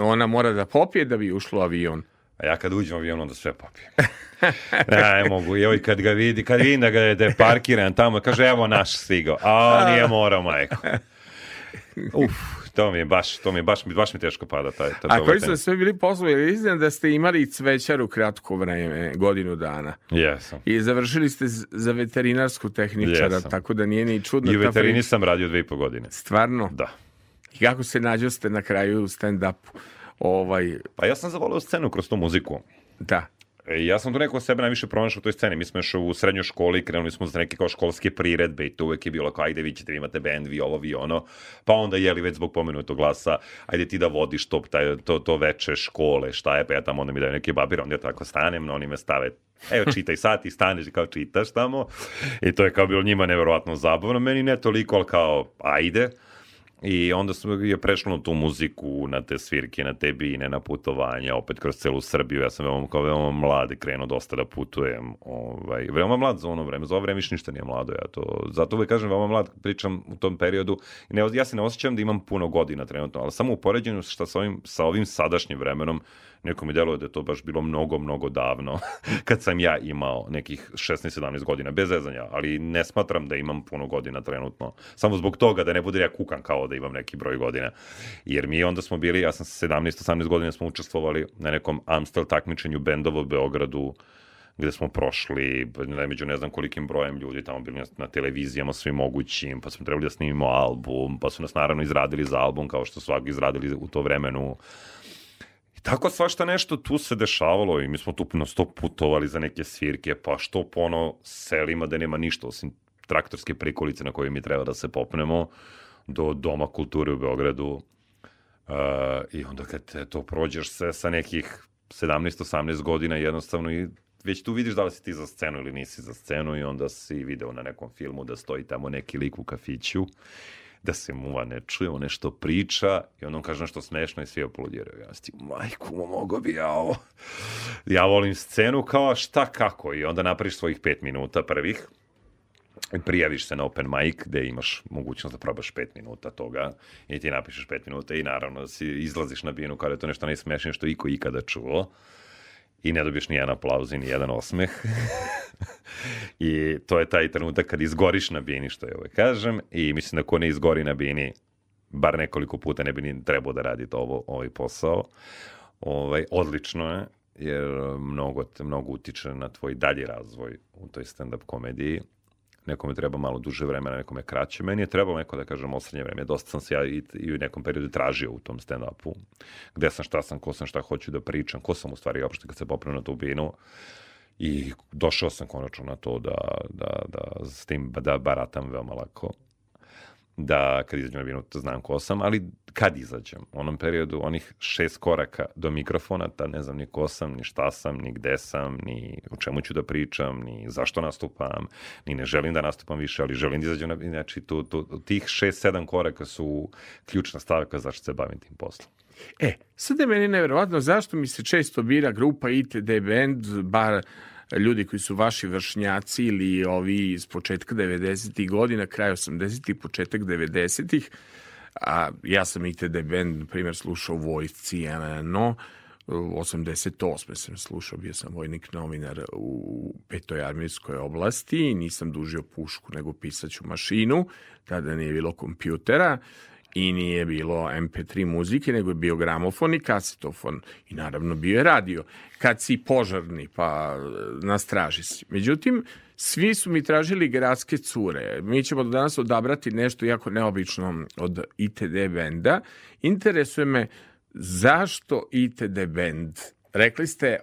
S3: Ona mora da popije da bi ušlo avion.
S4: a ja kad uđem u avion, onda sve popijem. ne, ne mogu. I ovaj kad ga vidi, kad vidim da, ga je, da je parkiran tamo, kaže, evo naš stigao. A, nije morao, majko. Uf, to mi je baš, to mi je baš, baš mi teško pada taj, taj
S3: A koji su sve bili poslovi? Jer da ste imali cvećaru kratko vreme, godinu dana.
S4: Jesam.
S3: I završili ste za veterinarsku tehničara,
S4: Jesam.
S3: tako da nije ni čudno.
S4: I u
S3: ta
S4: veterini
S3: priča.
S4: sam radio dve i po godine.
S3: Stvarno?
S4: Da.
S3: I kako se nađoste na kraju u stand-upu? Ovaj,
S4: Pa ja sam zavoleo scenu kroz tu muziku.
S3: da.
S4: E, ja sam tu neko sebe najviše pronašao u toj sceni. Mi smo još u srednjoj školi, krenuli smo za neke kao školske priredbe i to uvek je bilo kao, ajde vi ćete, vi imate band, vi ovo, vi ono. Pa onda, jeli, već zbog pomenutog glasa, ajde ti da vodiš to, taj, to, to veče škole, šta je, pa ja tamo onda mi daju neke babire, onda ja tako stanem, no oni me stave Evo, čitaj sad, ti staneš i kao čitaš tamo. I to je kao bilo njima neverovatno zabavno. Meni ne toliko, ali kao, ajde. I onda smo, je prešlo na tu muziku, na te svirke, na te bine, na putovanja, opet kroz celu Srbiju. Ja sam veoma, kao veoma mlad krenuo dosta da putujem. Ovaj, veoma mlad za ono vreme, za ovo vreme više ništa nije mlado. Ja to, zato uvek kažem veoma mlad, pričam u tom periodu. Ne, ja se ne osjećam da imam puno godina trenutno, ali samo u poređenju šta sa ovim, sa ovim sadašnjim vremenom, neko mi deluje da je to baš bilo mnogo, mnogo davno, kad sam ja imao nekih 16-17 godina, bez zezanja, ali ne smatram da imam puno godina trenutno. Samo zbog toga da ne bude da ja kukam kao da imam neki broj godina. Jer mi onda smo bili, ja sam sa 17-18 godina smo učestvovali na nekom Amstel takmičenju bendova u Beogradu, gde smo prošli ne, među ne znam kolikim brojem ljudi tamo bili na, televizijama svim mogućim, pa smo trebali da snimimo album, pa su nas naravno izradili za album kao što su izradili u to vremenu. Tako svašta nešto tu se dešavalo i mi smo tu na sto putovali za neke svirke, pa što po ono selima da nema ništa osim traktorske prikolice na koje mi treba da se popnemo do Doma kulture u Beogradu. Uh, I onda kad to prođeš sve sa nekih 17-18 godina jednostavno i već tu vidiš da li si ti za scenu ili nisi za scenu i onda si video na nekom filmu da stoji tamo neki lik u kafiću da se muva ne čuje, on nešto priča i onda on kaže nešto smešno i svi aplodiraju. Ja sam ti, majku, mo, mogo bi ja ovo. Ja volim scenu kao šta kako i onda napraviš svojih pet minuta prvih prijaviš se na open mic gde imaš mogućnost da probaš pet minuta toga i ti napišeš pet minuta i naravno si izlaziš na binu kada je to nešto najsmešnije što iko ikada čuo i ne dobiješ ni jedan aplauz i ni jedan osmeh. I to je taj trenutak kad izgoriš na bini, što je uvek kažem, i mislim da ko ne izgori na bini, bar nekoliko puta ne bi ni trebao da radi to ovo, ovaj posao. Ovaj, odlično je, jer mnogo, mnogo utiče na tvoj dalji razvoj u toj stand-up komediji. Nekome treba malo duže vremena, nekome kraće. Meni je trebalo neko da kažem osrednje vreme. Dosta sam se ja i, i u nekom periodu tražio u tom stand-upu. Gde sam, šta sam, ko sam, šta hoću da pričam, ko sam u stvari uopšte kad se popnem na tu binu. I došao sam konačno na to da, da, da s tim da baratam veoma lako da kad izađem na binu znam ko sam, ali kad izađem, u onom periodu, onih šest koraka do mikrofona, ta ne znam ni ko sam, ni šta sam, ni gde sam, ni o čemu ću da pričam, ni zašto nastupam, ni ne želim da nastupam više, ali želim da izađem na znači tu, tu, tih šest, sedam koraka su ključna stavka zašto se bavim tim poslom.
S3: E, sad je meni nevjerovatno zašto mi se često bira grupa ITD Band, bar ljudi koji su vaši vršnjaci ili ovi iz početka 90. godina, kraj 80. početak 90. A ja sam ITD band, na primjer, slušao u vojsci, no, 88. sam slušao, bio sam vojnik novinar u petoj armijskoj oblasti, nisam dužio pušku nego pisaću mašinu, tada nije bilo kompjutera i nije bilo MP3 muzike, nego je bio gramofon i kasetofon i naravno bio je radio. Kad si požarni, pa na straži si. Međutim, svi su mi tražili gradske cure. Mi ćemo danas odabrati nešto jako neobično od ITD benda. Interesuje me zašto ITD band? Rekli ste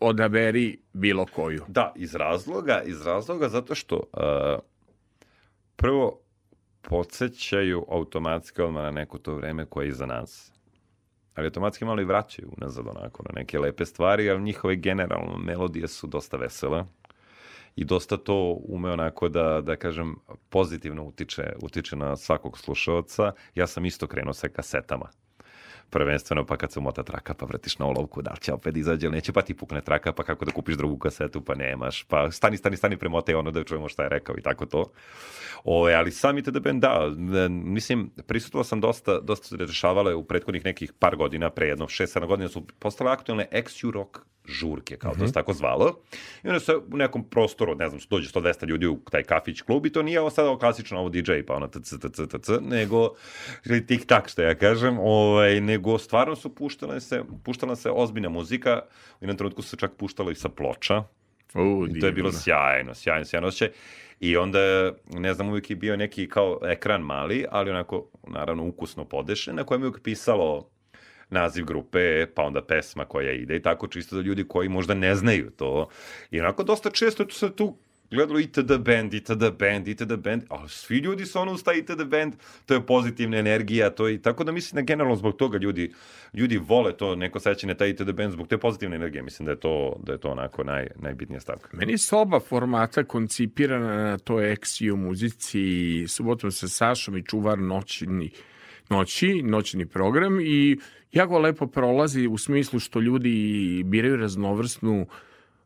S3: odaberi bilo koju.
S4: Da, iz razloga, iz razloga zato što uh, prvo podsjećaju automatski odmah na neko to vreme koje je iza nas. Ali automatski malo i vraćaju unazad onako na neke lepe stvari, ali njihove generalno melodije su dosta vesele i dosta to ume onako da, da kažem, pozitivno utiče, utiče na svakog slušalca. Ja sam isto krenuo sa kasetama prvenstveno pa kad se umota traka pa vratiš na olovku, da li će opet izađe ili neće, pa ti pukne traka, pa kako da kupiš drugu kasetu, pa nemaš, pa stani, stani, stani, premotaj ono da čujemo šta je rekao i tako to. O, ali sami TDB, da, mislim, prisutovao sam dosta, dosta se dešavale u prethodnih nekih par godina, pre jedno 6-7 godina su postale aktualne XU rock žurke, kao mm -hmm. to se mhm. tako zvalo. I onda se u nekom prostoru, ne znam, dođe 100-200 ljudi u taj kafić klub i to nije ovo sada klasično ovo DJ, pa ono tc, tc, tc, nego ili tik tak, što ja kažem, ovaj, nego stvarno su puštale se, puštala se ozbiljna muzika, u jednom trenutku se čak puštalo i sa ploča,
S3: U,
S4: I to je bilo sjajno, sjajno, sjajno osjećaj. I onda, ne znam, uvijek je bio neki kao ekran mali, ali onako, naravno, ukusno podešen, na kojem je uvijek pisalo naziv grupe, pa onda pesma koja ide i tako čisto za ljudi koji možda ne znaju to. I onako dosta često se tu gledalo itd band, itd band, itd band, a svi ljudi su ono usta itd band, to je pozitivna energija, to je, tako da mislim da generalno zbog toga ljudi, ljudi vole to neko sećanje taj itd band zbog te pozitivne energije, mislim da je to, da je to onako naj, najbitnija stavka.
S3: Meni su oba formata koncipirana na toj XU muzici, subotom sa Sašom i čuvar noćni, noći, noćni program i jako lepo prolazi u smislu što ljudi biraju raznovrsnu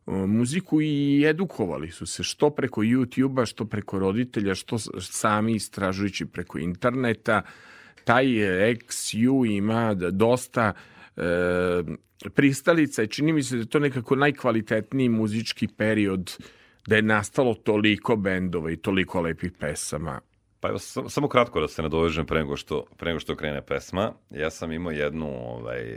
S3: muziku i edukovali su se što preko YouTube-a, što preko roditelja, što sami istražujući preko interneta. Taj XU ima dosta e, pristalica i čini mi se da je to nekako najkvalitetniji muzički period da je nastalo toliko bendova i toliko lepih pesama.
S4: Pa evo, samo, samo kratko da se nadovežem pre nego što, pre nego što krene pesma. Ja sam imao jednu ovaj,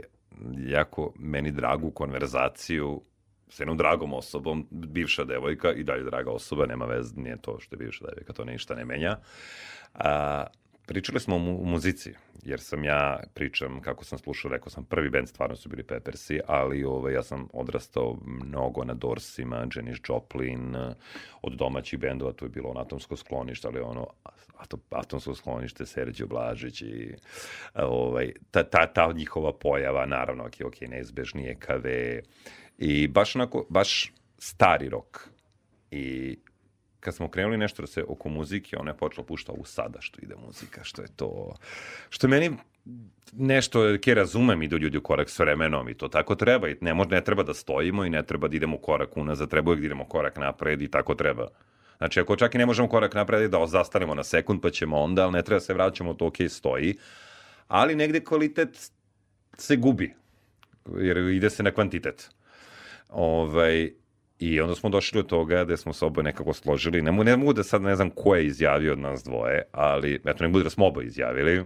S4: jako meni dragu konverzaciju s jednom dragom osobom, bivša devojka i dalje draga osoba, nema veze, nije to što je bivša devojka, to ništa ne menja. A, pričali smo o mu muzici, jer sam ja pričam, kako sam slušao, rekao sam, prvi band stvarno su bili Peppersi, ali ovaj, ja sam odrastao mnogo na Dorsima, Janis Joplin, od domaćih bendova, tu je bilo ono atomsko sklonište, ali ono, atomsko sklonište, Serđe Blažić i ovaj, ta, ta, ta njihova pojava, naravno, ok, ok, neizbežni je KV, I baš onako, baš stari rok. I kad smo krenuli nešto da se oko muzike, ona je počela pušta u sada što ide muzika, što je to, što je meni nešto ke razumem idu ljudi u korak s vremenom i to tako treba i ne, ne treba da stojimo i ne treba da idemo korak unazad, treba da idemo korak napred i tako treba. Znači, ako čak i ne možemo korak napred da zastanemo na sekund, pa ćemo onda, ali ne treba da se vraćamo, to ok, stoji. Ali negde kvalitet se gubi, jer ide se na kvantitet. Ovaj, I onda smo došli do toga da smo se oboje nekako složili. Ne, ne mogu da sad ne znam ko je izjavio od nas dvoje, ali eto ne budu da smo oboje izjavili.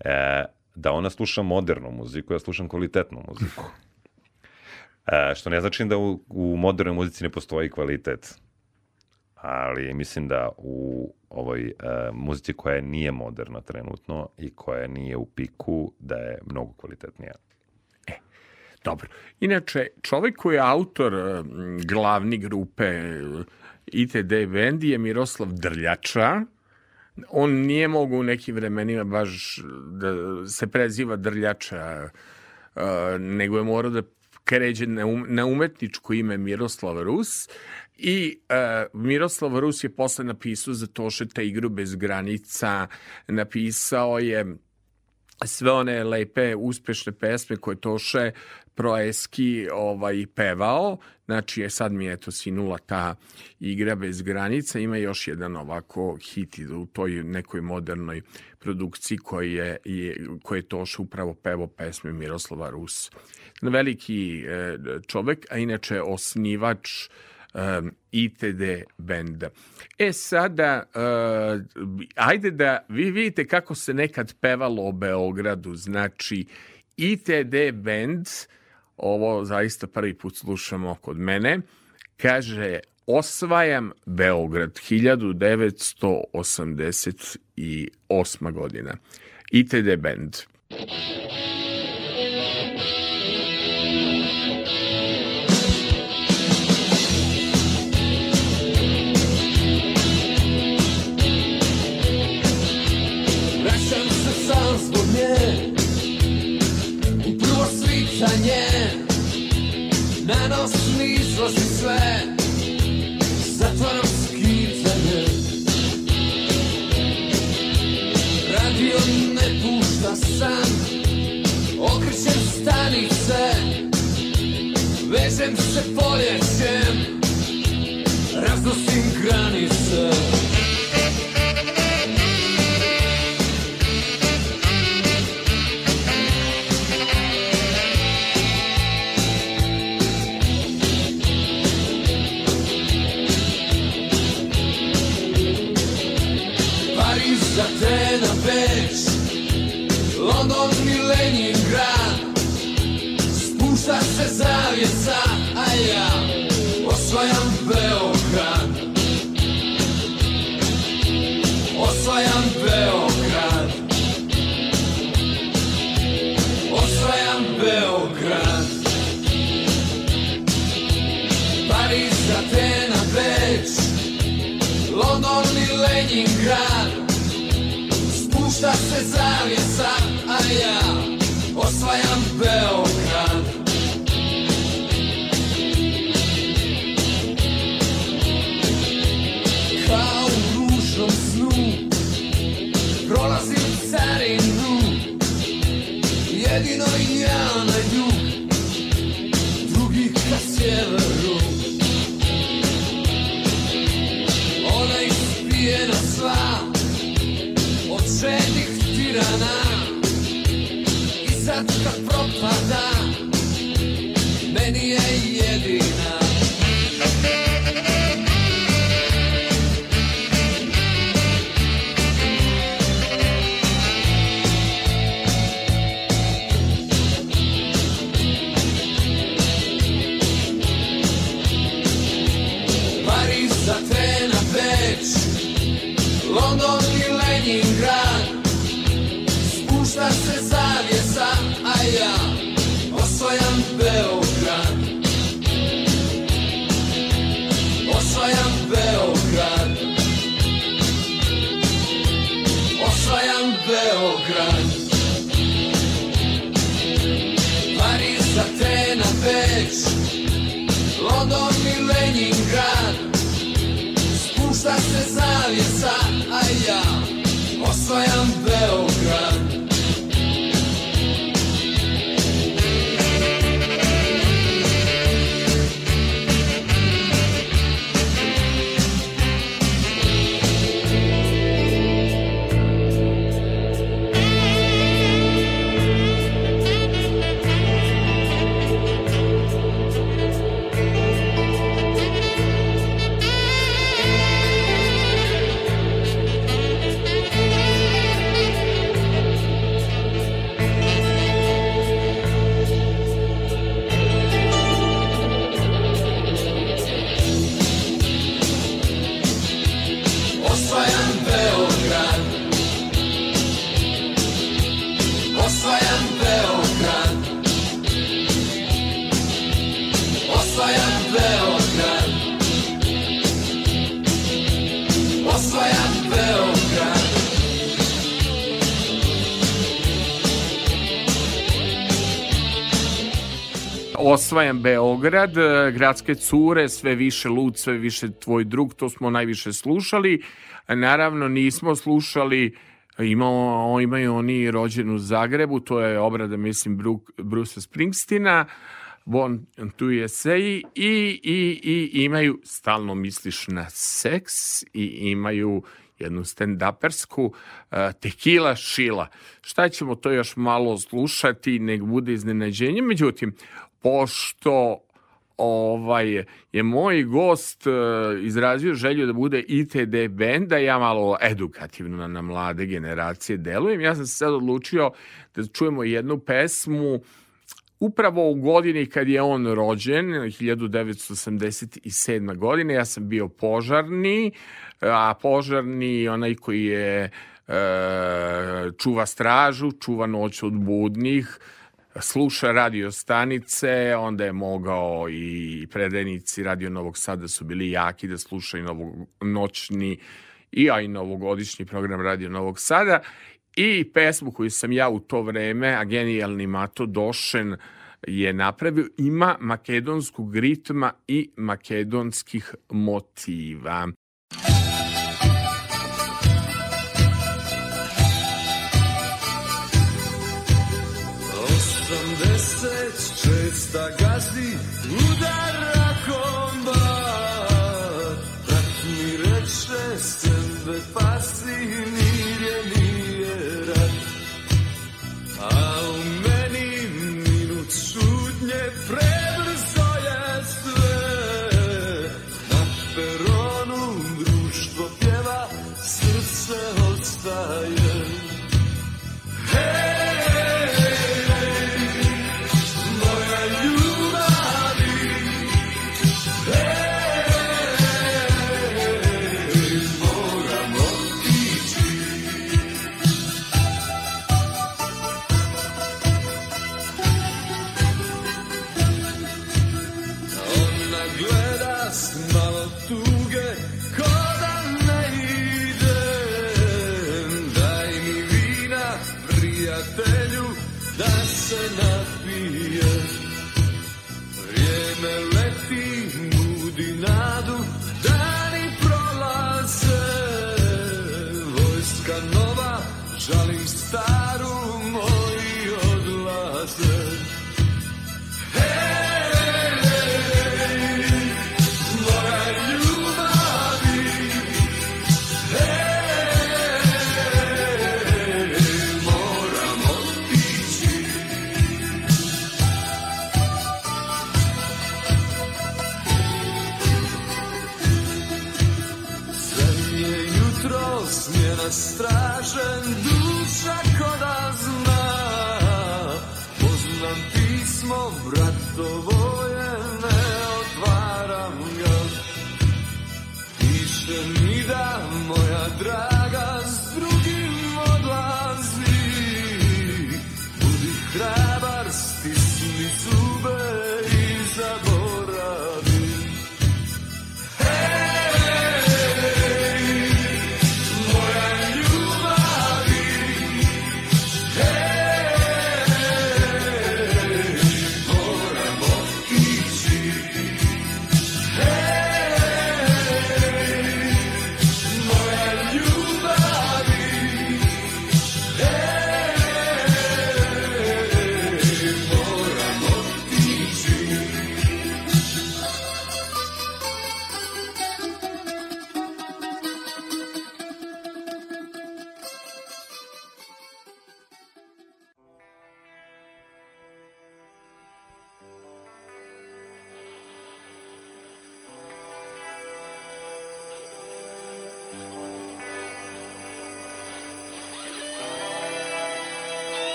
S4: E, da ona sluša modernu muziku, ja slušam kvalitetnu muziku. E, što ne znači da u, u modernoj muzici ne postoji kvalitet. Ali mislim da u ovoj e, muzici koja nije moderna trenutno i koja nije u piku, da je mnogo kvalitetnija.
S3: Dobro. Inače, čovek koji je autor glavni grupe ITD Bendi je Miroslav Drljača. On nije mogu u nekim vremenima baš da se preziva Drljača, nego je morao da kređe um, na umetničko ime Miroslav Rus i uh, Miroslav Rus je posle napisao za Tošeta igru bez granica, napisao je sve one lepe, uspešne pesme koje Toše Proeski ovaj, pevao. Znači, je, sad mi je to sinula ta igra bez granica. Ima još jedan ovako hit u toj nekoj modernoj produkciji koji je, je, koje je upravo pevao pesme Miroslava Rus. Veliki e, čovek, a inače osnivač um, ITD benda. E sada, uh, ajde da vi vidite kako se nekad pevalo o Beogradu. Znači, ITD band, ovo zaista prvi put slušamo kod mene, kaže Osvajam Beograd 1988. godina. ITD band.
S1: Mi izlazi sve Zatvaram skitanje Radio ne pušta san Okrećem stanice Vežem se poljećem Raznosim granice Spušta se Osvajam Beograd,
S3: e, gradske cure, sve više lud, sve više tvoj drug, to smo najviše slušali. Naravno nismo slušali Imao, imaju oni rođen u Zagrebu, to je obrada, mislim, Brusa Springstina, Born to USA i, i, i imaju, stalno misliš na seks i imaju jednu stand-upersku uh, Tequila Šila. Šta ćemo to još malo slušati, nek bude iznenađenje. Međutim, pošto ovaj je moj gost uh, izrazio želju da bude ITD band, da ja malo edukativno na, na mlade generacije delujem. Ja sam se sad odlučio da čujemo jednu pesmu upravo u godini kad je on rođen, 1987. godine, ja sam bio požarni, a požarni onaj koji je e, čuva stražu, čuva noć od budnih, sluša radio stanice, onda je mogao i predajnici Radio Novog Sada su bili jaki da slušaju novog, noćni i a i novogodišnji program Radio Novog Sada i pesmu koju sam ja u to vreme, a genijalni Mato Došen je napravio, ima makedonskog ritma i makedonskih motiva.
S7: sta gazdi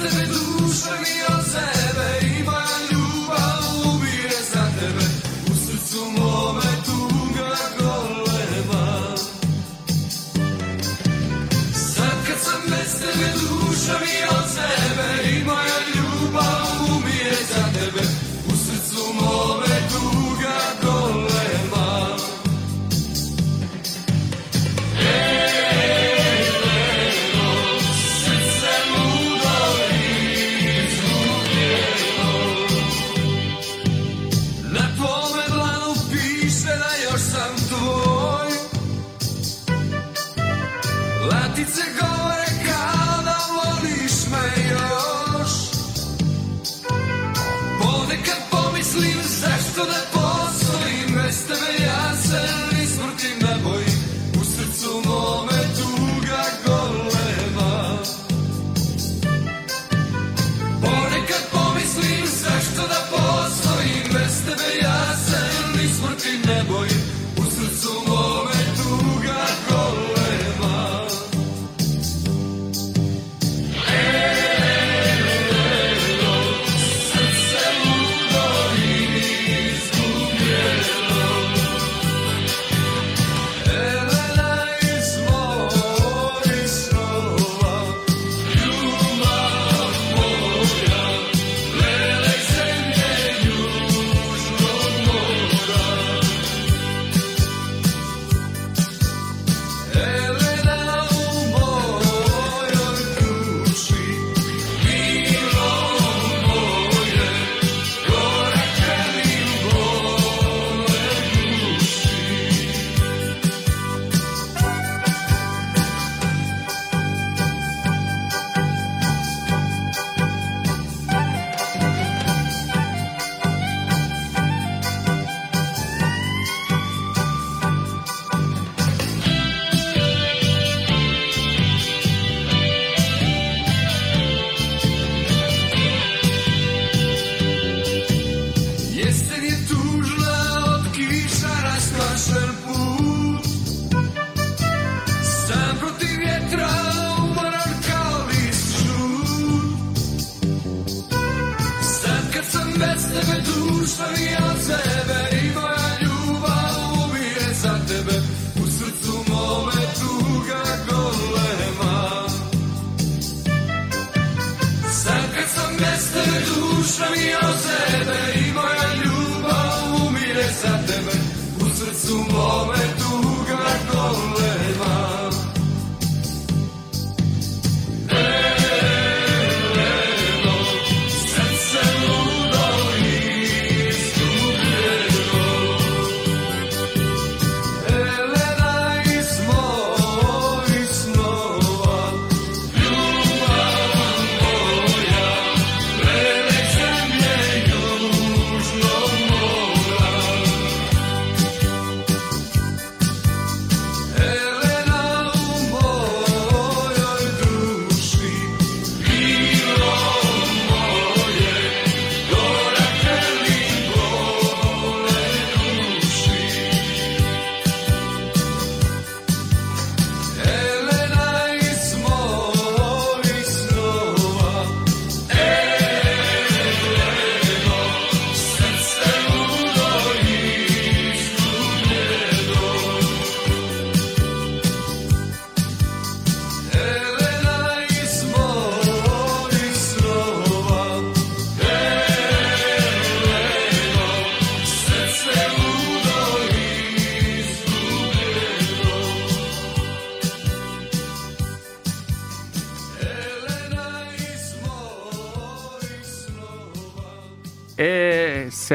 S1: se
S3: vedout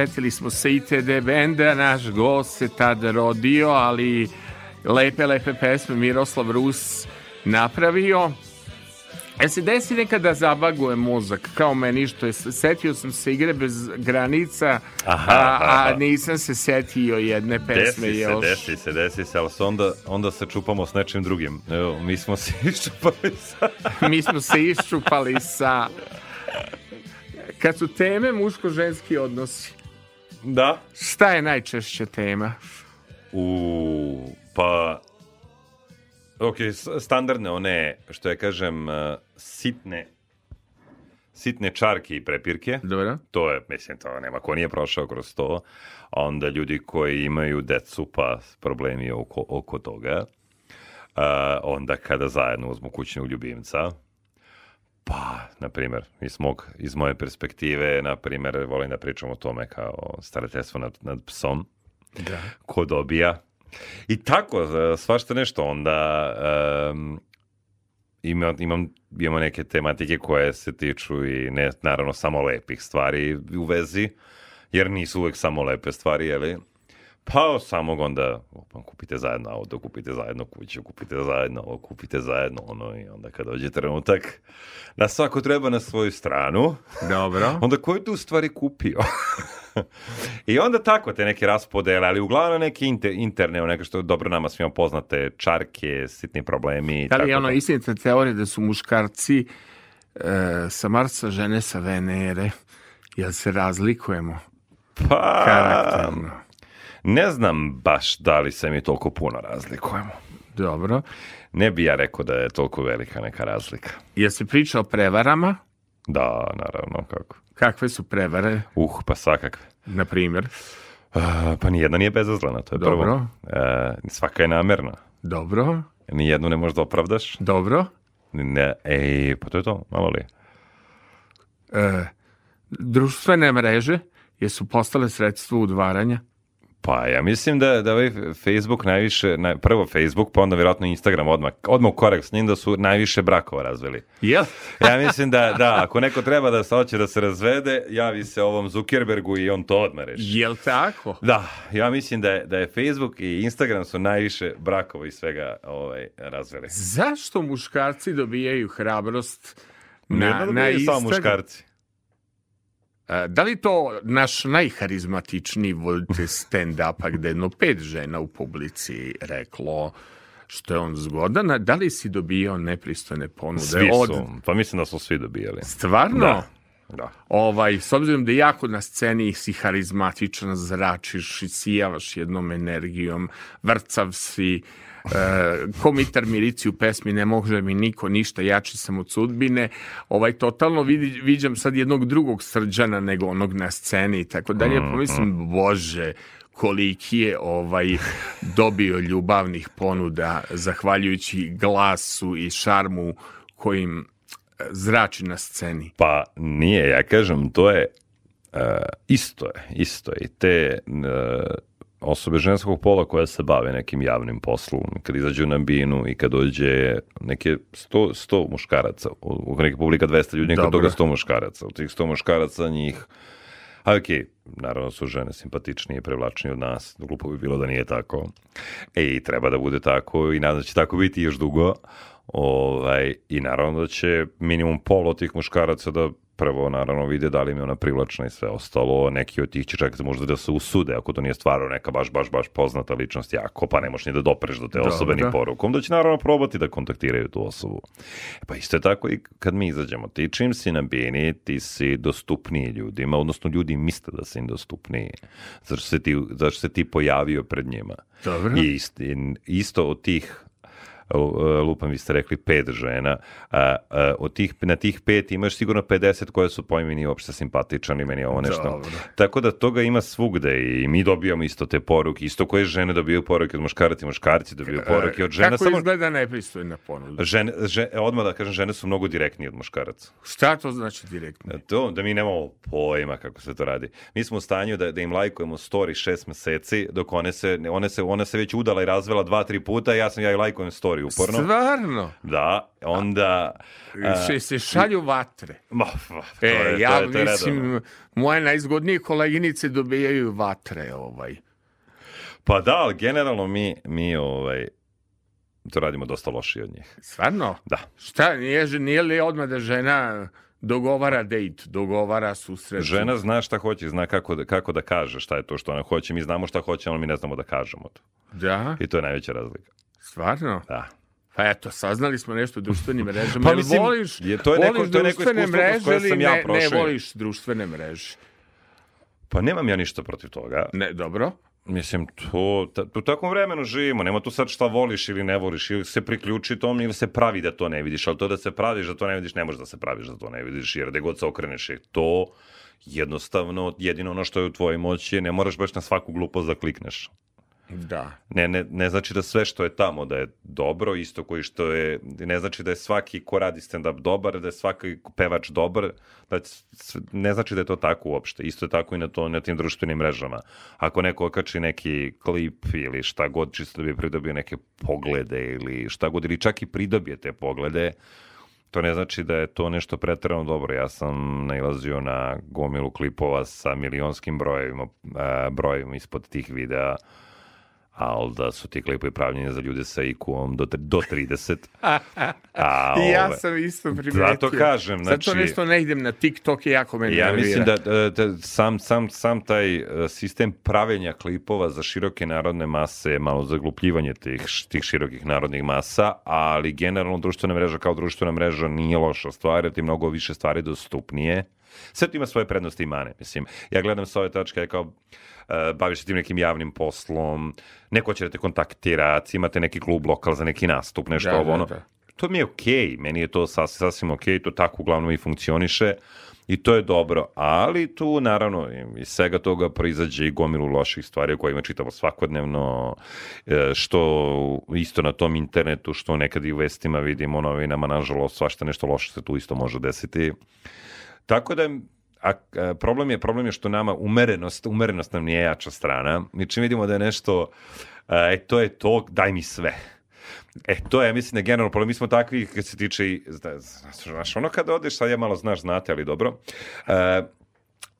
S3: setili smo se ITD benda, naš gost se tada rodio, ali lepe, lepe pesme Miroslav Rus napravio. E se desi nekada zabaguje mozak, kao meni što je, setio sam se igre bez granica,
S4: Aha,
S3: a, a
S4: aha.
S3: nisam se setio jedne pesme
S4: Desi se,
S3: još.
S4: desi se, desi se, ali se onda, onda se čupamo s nečim drugim. Evo, mi smo se iščupali sa...
S3: Mi smo se iščupali sa... Kad su teme muško-ženski odnosi,
S4: Da.
S3: šta je najčešća tema?
S4: U, pa... Ok, standardne one, što ja kažem, uh, sitne sitne čarke i prepirke.
S3: Dobro.
S4: To je, mislim, to nema ko nije prošao kroz to. A onda ljudi koji imaju decu, pa problemi oko, oko toga. Uh, onda kada zajedno uzmu kućnog ljubimca, pa, na primjer, iz, mog, iz moje perspektive, na primjer, volim da pričam o tome kao starateljstvo nad, nad psom.
S3: Da.
S4: Ko dobija. I tako, e, svašta nešto. Onda em, ima, imam, imamo neke tematike koje se tiču i ne, naravno, samo lepih stvari u vezi, jer nisu uvek samo lepe stvari, jeli? Pa samog onda pa, kupite zajedno auto, kupite zajedno kuću, kupite zajedno ovo, kupite zajedno ono i onda kad dođe trenutak da svako treba na svoju stranu,
S3: Dobro.
S4: onda ko je tu stvari kupio? I onda tako te neke raspodele, ali uglavnom neke inter, interne, neke što dobro nama svima poznate, čarke, sitni problemi.
S3: Da li je ono istinita teorija da su muškarci e, sa Marsa, žene sa Venere? Jel se razlikujemo
S4: Pa,
S3: karakterno?
S4: Ne znam baš da li se mi toliko puno razlikujemo.
S3: Dobro.
S4: Ne bi ja rekao da je toliko velika neka razlika.
S3: Jel se priča o prevarama?
S4: Da, naravno, kako.
S3: Kakve su prevare,
S4: Uh, pa svakakve.
S3: na primjer?
S4: Uh, pa nijedna nije bezazlena, to je
S3: Dobro.
S4: prvo. E, svaka je namerna.
S3: Dobro,
S4: Nijednu ne možeš da opravdaš.
S3: dobro.
S4: Ne, ej, pa to je to, malo li.
S3: E, društvene mreže jesu postale sredstvo udvaranja?
S4: Pa ja mislim da, da ovaj Facebook najviše, naj, prvo Facebook, pa onda vjerojatno Instagram odmah, odmah u korak s njim da su najviše brakova razveli.
S3: Jel?
S4: Ja mislim da, da, ako neko treba da se hoće da se razvede, javi se ovom Zuckerbergu i on to odmah reši.
S3: Jel tako?
S4: Da, ja mislim da je, da je Facebook i Instagram su najviše brakova i svega ovaj, razveli.
S3: Zašto muškarci dobijaju hrabrost
S4: Ne
S3: na, na
S4: dobijaju samo
S3: Instagram?
S4: muškarci.
S3: E, Da li to naš najharizmatičniji voditelj stand-upa gde je jedno pet žena u publici reklo što je on zgodan, a da li si dobijao nepristojne ponude
S4: Svi
S3: od...
S4: su, pa mislim da su svi dobijali.
S3: Stvarno?
S4: Da. Da.
S3: Ovaj, s obzirom da jako na sceni si harizmatičan, zračiš i sijavaš jednom energijom, vrcav si, e, komitar Mirici u pesmi ne može mi niko ništa, jači sam od sudbine. Ovaj, totalno vidi, viđam sad jednog drugog srđana nego onog na sceni i tako dalje.
S4: Mm,
S3: Pomislim, bože, koliki je ovaj dobio ljubavnih ponuda zahvaljujući glasu i šarmu kojim zrači na sceni.
S4: Pa nije, ja kažem, to je uh, isto je, isto je. I te uh, osobe ženskog pola koje se bave nekim javnim poslom, kad izađu na binu i kad dođe neke 100, 100 muškaraca, u, u neke publika 200 ljudi, nekad
S3: Dobro.
S4: toga 100 muškaraca. Od tih 100 muškaraca njih A okej, naravno su žene simpatičnije i privlačnije od nas, glupo bi bilo da nije tako. E, i treba da bude tako i nadam da će tako biti još dugo. Ovaj, I naravno da će minimum pol od tih muškaraca da prvo naravno vide da li im je ona privlačna i sve ostalo. Neki od tih će čak možda da se usude ako to nije stvarno neka baš, baš, baš poznata ličnost jako, pa ne možeš ni da dopreš do te osobe ni
S3: Dobro.
S4: porukom, da će naravno probati da kontaktiraju tu osobu. E Pa isto je tako i kad mi izađemo. Ti čim si na bini, ti si dostupniji ljudima, odnosno ljudi misle da si im dostupniji. Zašto se ti, zašto se ti pojavio pred njima.
S3: Dobro.
S4: I isto, isto od tih lupam vi ste rekli pet žena, a, a, od tih, na tih pet imaš sigurno 50 koje su po meni uopšte simpatičan i meni ovo nešto.
S3: Dobro.
S4: Tako da toga ima svugde i mi dobijamo isto te poruke, isto koje žene dobijaju poruke od muškaraca i muškarci dobijaju poruke od žena.
S3: Kako
S4: Samo,
S3: izgleda nepristojna ponuda?
S4: žene, žene, odmah da kažem, žene su mnogo direktnije od muškaraca.
S3: Šta to znači direktno?
S4: To, da mi nemamo pojma kako se to radi. Mi smo u stanju da, da im lajkujemo story šest meseci, dok one se, one se, ona se već udala i razvela dva, tri puta, ja sam ja i lajkujem story uporno.
S3: Stvarno?
S4: Da, onda... a,
S3: Se, se šalju vatre.
S4: ma, ma, to
S3: E,
S4: je- to
S3: ja
S4: je- to je
S3: mislim, moje najzgodnije koleginice dobijaju vatre, ovaj.
S4: Pa da, ali generalno mi, mi ovaj, to radimo dosta lošije od njih.
S3: Stvarno?
S4: Da.
S3: Šta, nije, nije li odmah da žena dogovara dejt, dogovara susret?
S4: Žena zna šta hoće, zna kako da, kako da kaže šta je to što ona hoće. Mi znamo šta hoće, ali mi ne znamo da kažemo to.
S3: Da,
S4: I to je najveća razlika.
S3: Stvarno?
S4: Da.
S3: Pa eto, saznali smo nešto o društvenim mrežama.
S4: Pa mislim,
S3: voliš,
S4: je- to je neko-
S3: voliš
S4: to je neko
S3: društvene mreže ili
S4: sam ja
S3: ne, ne
S4: prošao.
S3: voliš društvene mreže?
S4: Pa nemam ja ništa protiv toga.
S3: Ne, dobro.
S4: Mislim, to, ta, u takvom vremenu živimo, nema tu sad šta voliš ili ne voliš, ili se priključi tom ili se pravi da to ne vidiš, ali to da se praviš da to ne vidiš, ne možeš da se praviš da to ne vidiš, jer gde god se okreneš je to jednostavno, jedino ono što je u tvojoj moći ne moraš baš na svaku glupost da klikneš.
S3: Da.
S4: Ne, ne, ne znači da sve što je tamo da je dobro, isto koji što je, ne znači da je svaki ko radi stand-up dobar, da je svaki pevač dobar, da ne znači da je to tako uopšte. Isto je tako i na, to, na tim društvenim mrežama. Ako neko okači neki klip ili šta god, čisto da bi pridobio neke poglede ili šta god, ili čak i pridobije te poglede, to ne znači da je to nešto preterano dobro. Ja sam nailazio na gomilu klipova sa milionskim brojevima, brojevima ispod tih videa, ali da su ti klipovi pravljeni za ljude sa IQ-om do, do 30. A,
S3: I ja sam isto primetio.
S4: Zato kažem,
S3: Zato
S4: znači-
S3: nešto ne idem na TikTok i jako me
S4: Ja
S3: nervira.
S4: mislim da, da, da sam, sam, sam taj e, sistem pravenja klipova za široke narodne mase je malo zaglupljivanje tih, tih širokih narodnih masa, ali generalno društvena mreža kao društvena mreža nije loša stvar, jer ti mnogo više stvari dostupnije. Sve to ima svoje prednosti i mane, mislim. Ja gledam sa ove tačke kao e, baviš se tim nekim javnim poslom, neko će da te kontaktirati, imate neki klub lokal za neki nastup, nešto
S3: Da,
S4: ovo,
S3: da,
S4: ono.
S3: da.
S4: To mi je okej, meni je to sas, sasvim okej, to tako uglavnom i funkcioniše i to je dobro, ali tu naravno iz svega toga proizađe i gomilu loših stvari o kojima čitamo svakodnevno, e, što isto na tom internetu, što nekad i u vestima vidimo, novinama, nažalost, svašta nešto loše se tu isto može desiti. Tako da a, problem je problem je što nama umerenost, umerenost nam nije jača strana. Mi čim vidimo da je nešto e to je to, daj mi sve. E, to je, mislim da generalno problem. Mi smo takvi kad se tiče, i- zna- znaš, ono kada odeš, sad ja malo znaš, znate, ali dobro, e,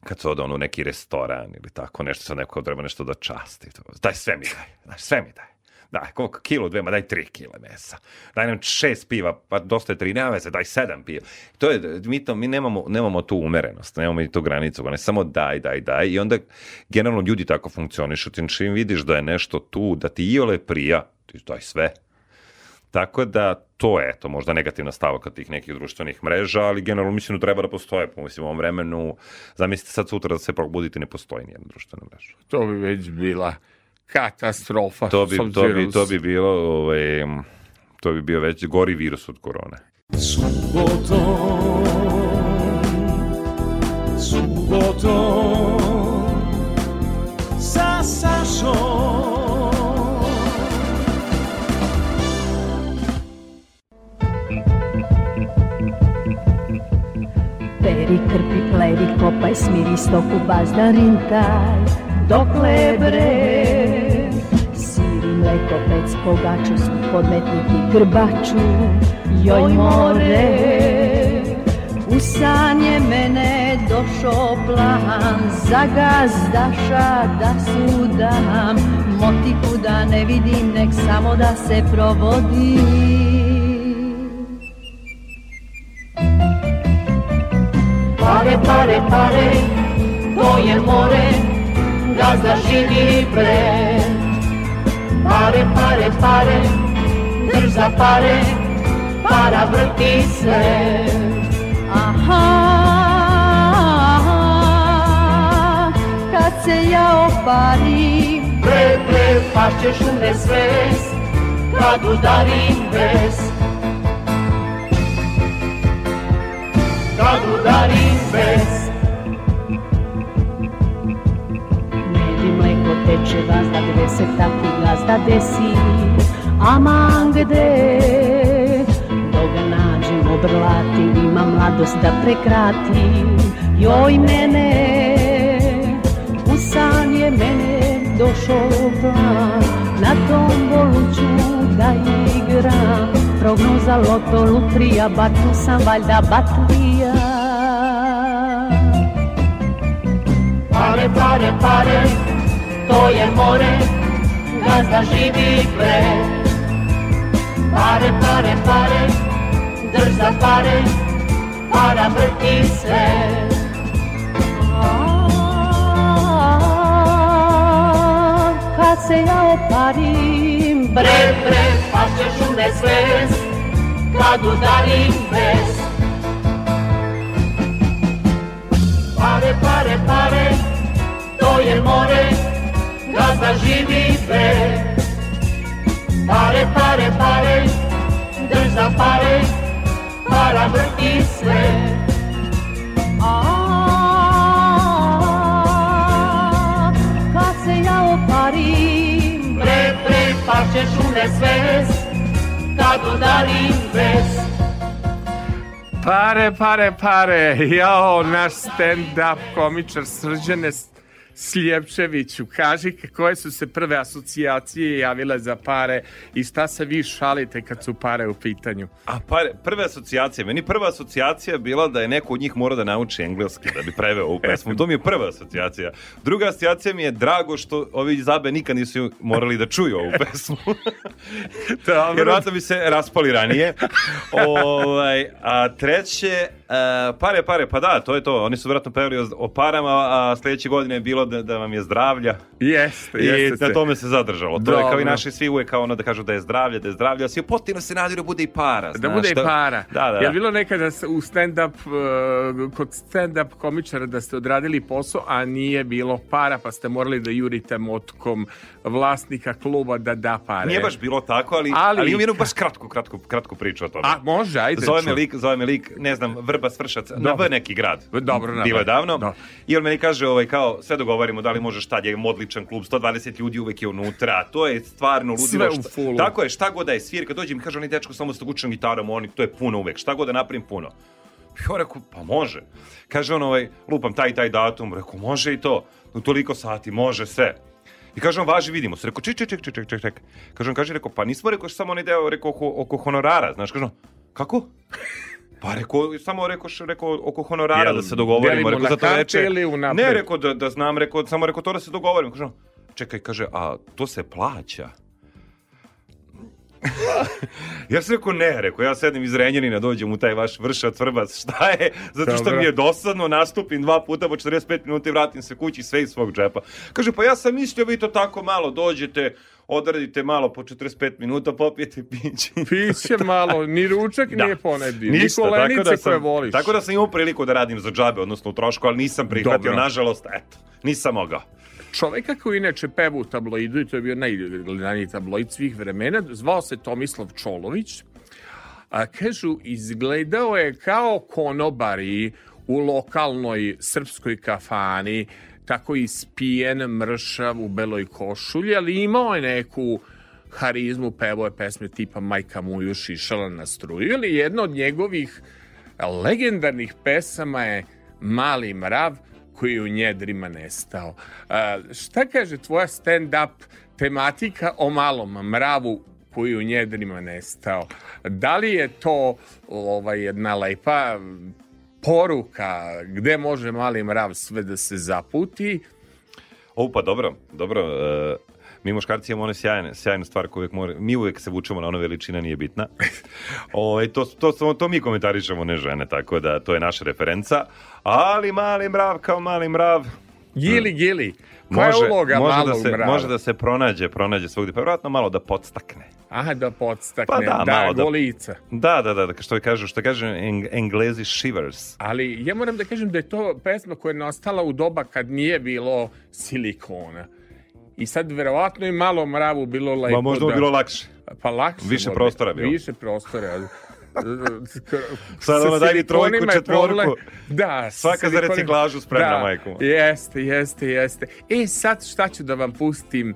S4: kad se ode ono neki restoran ili tako nešto, sad neko treba nešto da časti. To, daj sve mi daj, znaš, sve mi daj. Daj, koliko, kilo, dve, ma daj tri kile mesa. Daj nam šest piva, pa dosta je tri, nema veze, daj sedam piva. To je, mi, to, mi nemamo, nemamo tu umerenost, nemamo i tu granicu, ne samo daj, daj, daj. I onda generalno ljudi tako funkcionišu. Ti čim vidiš da je nešto tu, da ti iole prija, ti daj sve Tako da to je eto možda negativna stavka tih nekih društvenih mreža, ali generalno mislim da treba da postoje, po mislim u ovom vremenu, zamislite sad sutra da se probudite ne postoji nijedna društvena mreža.
S3: To bi već bila katastrofa.
S4: To bi, to bi, to bi bilo, ovaj, to bi bio već gori virus od korone.
S9: Subotom, subotom Sa Sašom
S10: Peri, krpi, plevi, kopaj, smiri stoku, bazdarin taj, dokle bre? Mleko, pec, pogaču, podmetnik i grbaču, joj more. U san je mene došao plan, za gazdaša da sudam, motiku da ne vidim, nek samo da se provodi.
S11: Pare, pare, pare, to je more, gazda živi bre. Pare, pare, pare, drž za pare, para vrti se.
S10: Aha, kad se ja oparim,
S11: Bre, bre, pašćeš u nesves, kad udarim bes. Kad udarim bes.
S10: med mleko teče gazda, gde se taki gazda desi, aman gde, dok ga nađem obrlatim, ima mladost da prekratim, joj mene, u san je mene došao plan, na tombolu ću da igram, prognoza loto, lutrija, batu sam valjda batrija.
S11: Pare, pare, pare, to je more, gazda živi bre. Pare, pare, pare, drž za pare, para vrti se.
S10: A, kad se ja oparim,
S11: Bre, bre, pašćeš u nesvest, kad udarim bes. Pare, pare, pare, to je more, gazda živi bre. Pare, pare, pare, drž za pare, para vrti se.
S10: a, kad se ja oparim,
S11: Bre, bre, pašćeš u nesvest, kad udarim bes.
S3: Pare, pare, pare. Jao, naš stand-up komičar Srđane Sljepčeviću, kaži koje su se prve asocijacije javile za pare i šta se vi šalite kad su pare u pitanju?
S4: A pare, prve asocijacije, meni prva asocijacija bila da je neko od njih mora da nauči engleski da bi preveo ovu pesmu. To mi je prva asocijacija. Druga asocijacija mi je drago što ovi iz Abe nikad nisu morali da čuju ovu pesmu. Vjerojatno bi se raspali ranije. ovaj, a treće, e, pare, pare, pa da, to je to. Oni su vjerojatno pevali o, o parama, a sljedeće godine je bilo da, da vam je zdravlja.
S3: Jeste,
S4: I
S3: jeste.
S4: na tome se zadržalo. To je kao i
S3: Dobro.
S4: naši svi uvek kao ono da kažu da je zdravlje, da je zdravlje, a svi potpuno se nadiru da bude i para.
S3: Da
S4: znaš,
S3: bude i para.
S4: Da, da, da.
S3: li bilo nekada s- u stand-up, uh, kod stand-up komičara da ste odradili posao, a nije bilo para, pa ste morali da jurite motkom vlasnika kluba da da pare?
S4: Nije baš bilo tako, ali, ali...
S3: Ali-
S4: imam jednu baš kratku, kratku, kratku priču o tome.
S3: A, može, ajde.
S4: Zove me lik, zove me lik, ne znam, Vrba Svršac, na. V neki grad.
S3: Dobro, na
S4: Bilo je davno.
S3: Da.
S4: I on meni kaže, ovaj, kao, sve dogovarimo, da li možeš tad, je odličan klub, 120 ljudi uvek je unutra, to je stvarno ludilo.
S3: Sve.
S4: Tako je, šta god da je svirka, dođe mi kaže, oni dečko samo s učnom gitarom, oni, to je puno uvek, šta god da napravim, puno. Ja rekao, pa može. Kaže on, ovaj, lupam taj taj datum, rekao, može i to, u toliko sati, može sve. I kaže on, važi, vidimo se. Rekao, ček, ček, ček, ček, ček, ček, ček. Kaže on, kaže, rekao, pa nismo rekao samo onaj deo, rekao, oko, oko honorara, znaš, kaže on, kako? Pa rekao, samo rekao, rekao oko honorara
S3: Jel
S4: da se dogovorimo, rekao za to
S3: unapred?
S4: Ne, rekao da, da znam, rekao, samo rekao to da se dogovorimo. Kaže on, čekaj, kaže, a to se plaća? ja sam rekao ne, rekao, ja sedem iz Renjanina, dođem u taj vaš vršac, vrbac, šta je? Zato što mi je dosadno, nastupim dva puta po 45 minuta i vratim se kući sve iz svog džepa. Kaže, pa ja sam mislio vi to tako malo dođete, odradite malo po 45 minuta, popijete piće.
S3: Piće malo, ni ručak
S4: Da.
S3: nije ponedio, ni
S4: tako
S3: kolenice
S4: da sam,
S3: koje voliš.
S4: Tako da sam imao priliku da radim za džabe, odnosno u trošku, ali nisam prihvatio,
S3: Dobro.
S4: nažalost, eto, nisam mogao.
S3: Čoveka koji inače peva u tabloidu, i to je bio najgledaniji tabloid svih vremena, zvao se Tomislav Čolović, a kažu, izgledao je kao konobari u lokalnoj srpskoj kafani, tako ispijen, mršav u beloj košulji, ali imao je neku harizmu, pevao je pesme tipa Majka Muju šišala na struju, ili jedna od njegovih legendarnih pesama je Mali mrav koji je u njedrima nestao. A, šta kaže tvoja stand-up tematika o malom mravu koji je u njedrima nestao? Da li je to ovaj, jedna lepa poruka gde može mali mrav sve da se zaputi?
S4: O, pa dobro, dobro. e, mi muškarci imamo one sjajne, sjajne stvari koje uvijek mora, mi uvijek se vučemo na ono veličina nije bitna. o, to, to, to, to mi komentarišemo, ne žene, tako da to je naša referenca. Ali mali mrav kao mali mrav,
S3: Gili, gili. Koja je uloga
S4: može
S3: malog
S4: da se,
S3: mrava?
S4: može da se pronađe, pronađe svugdje, pa vjerojatno malo da podstakne.
S3: Aha, da podstakne,
S4: Pa da,
S3: da,
S4: malo da-
S3: golica.
S4: Da, da, da, da, što kažu, što kaže eng, englezi shivers.
S3: Ali ja moram da kažem da je to pesma koja je nastala u doba kad nije bilo silikona. I sad verovatno i malo mravu bilo lepo
S4: Ma možda
S3: da...
S4: bilo lakše.
S3: Pa lakše.
S4: Više prostora bilo.
S3: Više prostora.
S4: Sad
S3: Sa
S4: ono daj mi trojku, četvorku.
S3: Da.
S4: Svaka za reciklažu spremna,
S3: da,
S4: moja.
S3: Jeste, jeste, jeste. E sad šta ću da vam pustim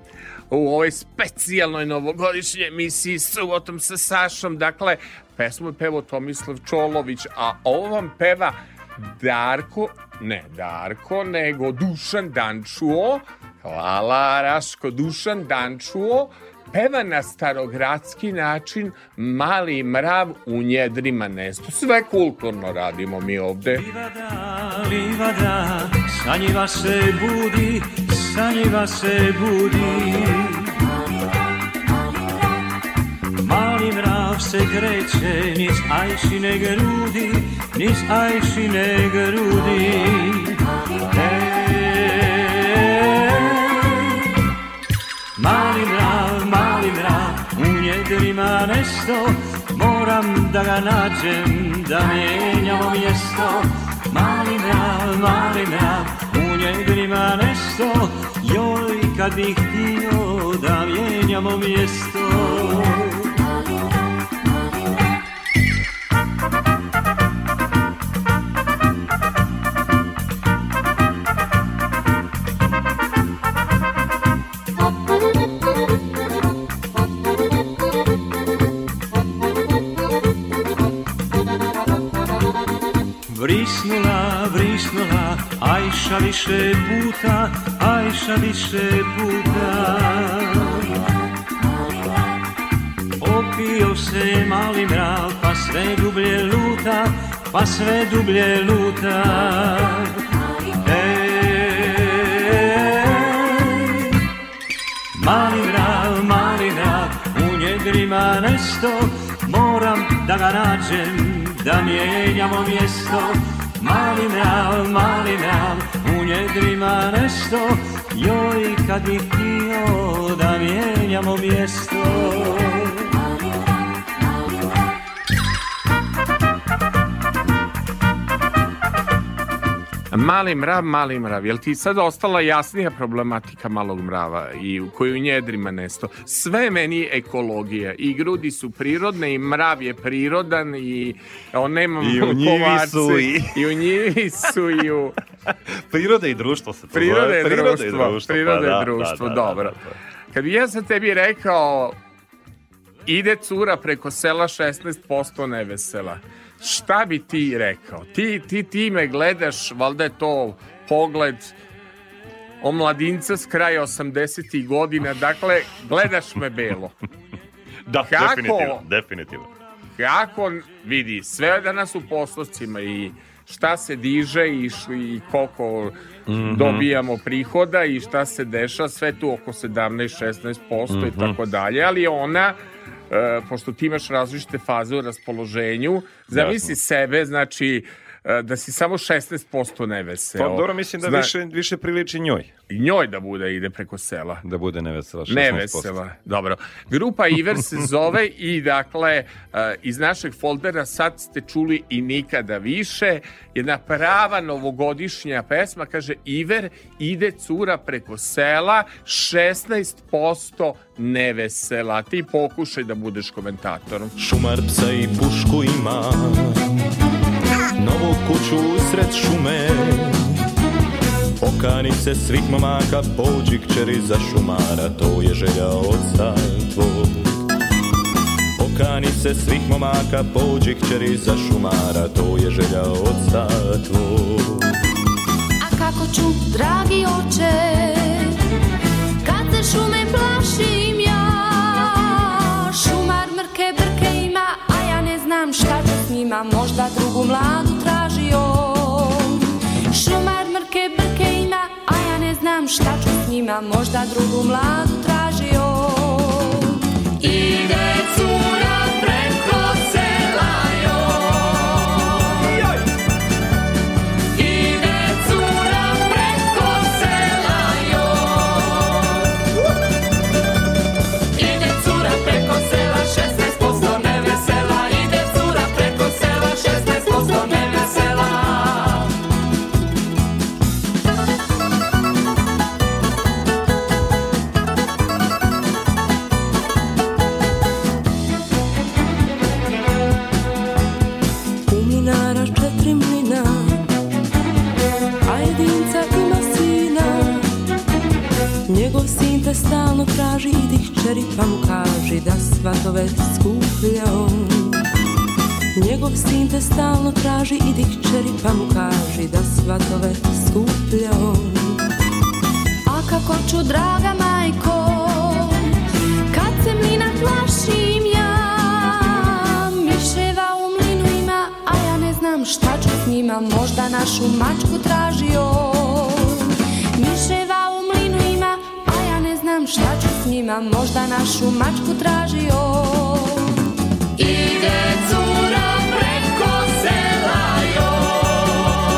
S3: u ovoj specijalnoj novogodišnjoj emisiji subotom sa Sašom. Dakle, pesmu je pevao Tomislav Čolović, a ovo vam peva Darko, ne Darko, nego Dušan Dančuo. Hvala, Raško, Dušan Dančuo peva na starogradski način Mali mrav u njedrima nesto. Sve kulturno radimo mi ovde.
S12: Livada, livada, sanjiva se budi, sanjiva se budi. Mali mrav se kreće, niz ajšine grudi, niz ajšine grudi. Mrav, mali mrav, u njedrima nešto, moram da ga nađem, da mijenjamo mjesto. Mali mrav, mali mrav, u njedrima nešto, joj kad bih htio da mijenjamo mjesto. Vrisnula, vrisnula, Ajša više puta, Ajša više puta. Opio se mali mrav, pa sve dublje luta, pa sve dublje luta. Mali mrav, mali mrav, u njedrima nesto, moram da ga nađem, da mijenjamo mjesto. Mali mrav, mali mrav, u njedrima nesto, joj kad bih htio da mijenjamo mjesto.
S3: Mali mrav, mali mrav. Jel ti sad ostala jasnija problematika malog mrava i u koju njedrima nesto? Sve je meni ekologija. I grudi su prirodne i mrav je prirodan i on nema
S4: I u njivi su i-
S3: i u njivi su i u
S4: Priroda i društvo se to
S3: Priroda
S4: zove.
S3: je društvo. Priroda
S4: pa
S3: je
S4: da,
S3: društvo,
S4: da, da,
S3: dobro.
S4: da, da.
S3: Kad bi ja sad tebi rekao ide cura preko sela 16% nevesela, šta bi ti rekao? Ti, ti, ti me gledaš, valjda je to pogled omladinca s kraja 80. godina, dakle, gledaš me belo.
S4: Da,
S3: Kako?
S4: definitivno, definitivno.
S3: Kako vidi, sve je danas u postocima i šta se diže i, š- i koliko
S4: Mhm.
S3: dobijamo prihoda i šta se deša, sve tu oko 17-16% i tako dalje, ali ona pošto ti imaš različite faze u raspoloženju, zamisli sebe, znači e, da si samo 16% neveseo.
S4: Pa dobro, mislim da
S3: Zna-
S4: više, više priliči njoj
S3: I njoj da bude ide preko sela.
S4: da bude nevesela 16%.
S3: Nevesela, dobro. Grupa Iver se zove i dakle e, iz našeg foldera sad ste čuli i nikada više. Jedna prava novogodišnja pesma, kaže Iver ide cura preko sela 16% nevesela. Ti pokušaj da budeš komentatorom.
S13: Šumar psa i pušku ima Novu kuću usred šume. Okani se svih momaka Pođi kćeri za šumara To je želja oca tvog Okani se svih momaka Pođi kćeri za šumara To je želja oca tvog
S14: A kako ću, dragi oče, kad se šume plašim ja? Šumar mrke brke ima, znam šta ću s njima, možda drugu mladu tražio. Šumar mrke brke ima, a ja ne znam šta ću s njima, možda drugu mladu tražio.
S5: Traži Idi kćeri pa mu kaži Da svatove on. Njegov sin te stalno traži kćeri pa mu kaži Da svatove on.
S14: A kako ću, draga majko, kad se mlina plašim ja, miševa u mlinu ima, a ja ne znam šta ću s njima, možda našu mačku tražio. Znam šta ću s njima, možda našu mačku tražio. Ide cura preko sela joj,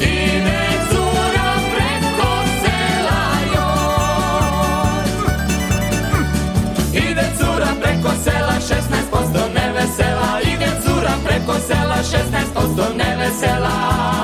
S14: Ide cura preko sela joj Ide cura preko sela 16% nevesela. Ide cura preko sela 16% nevesela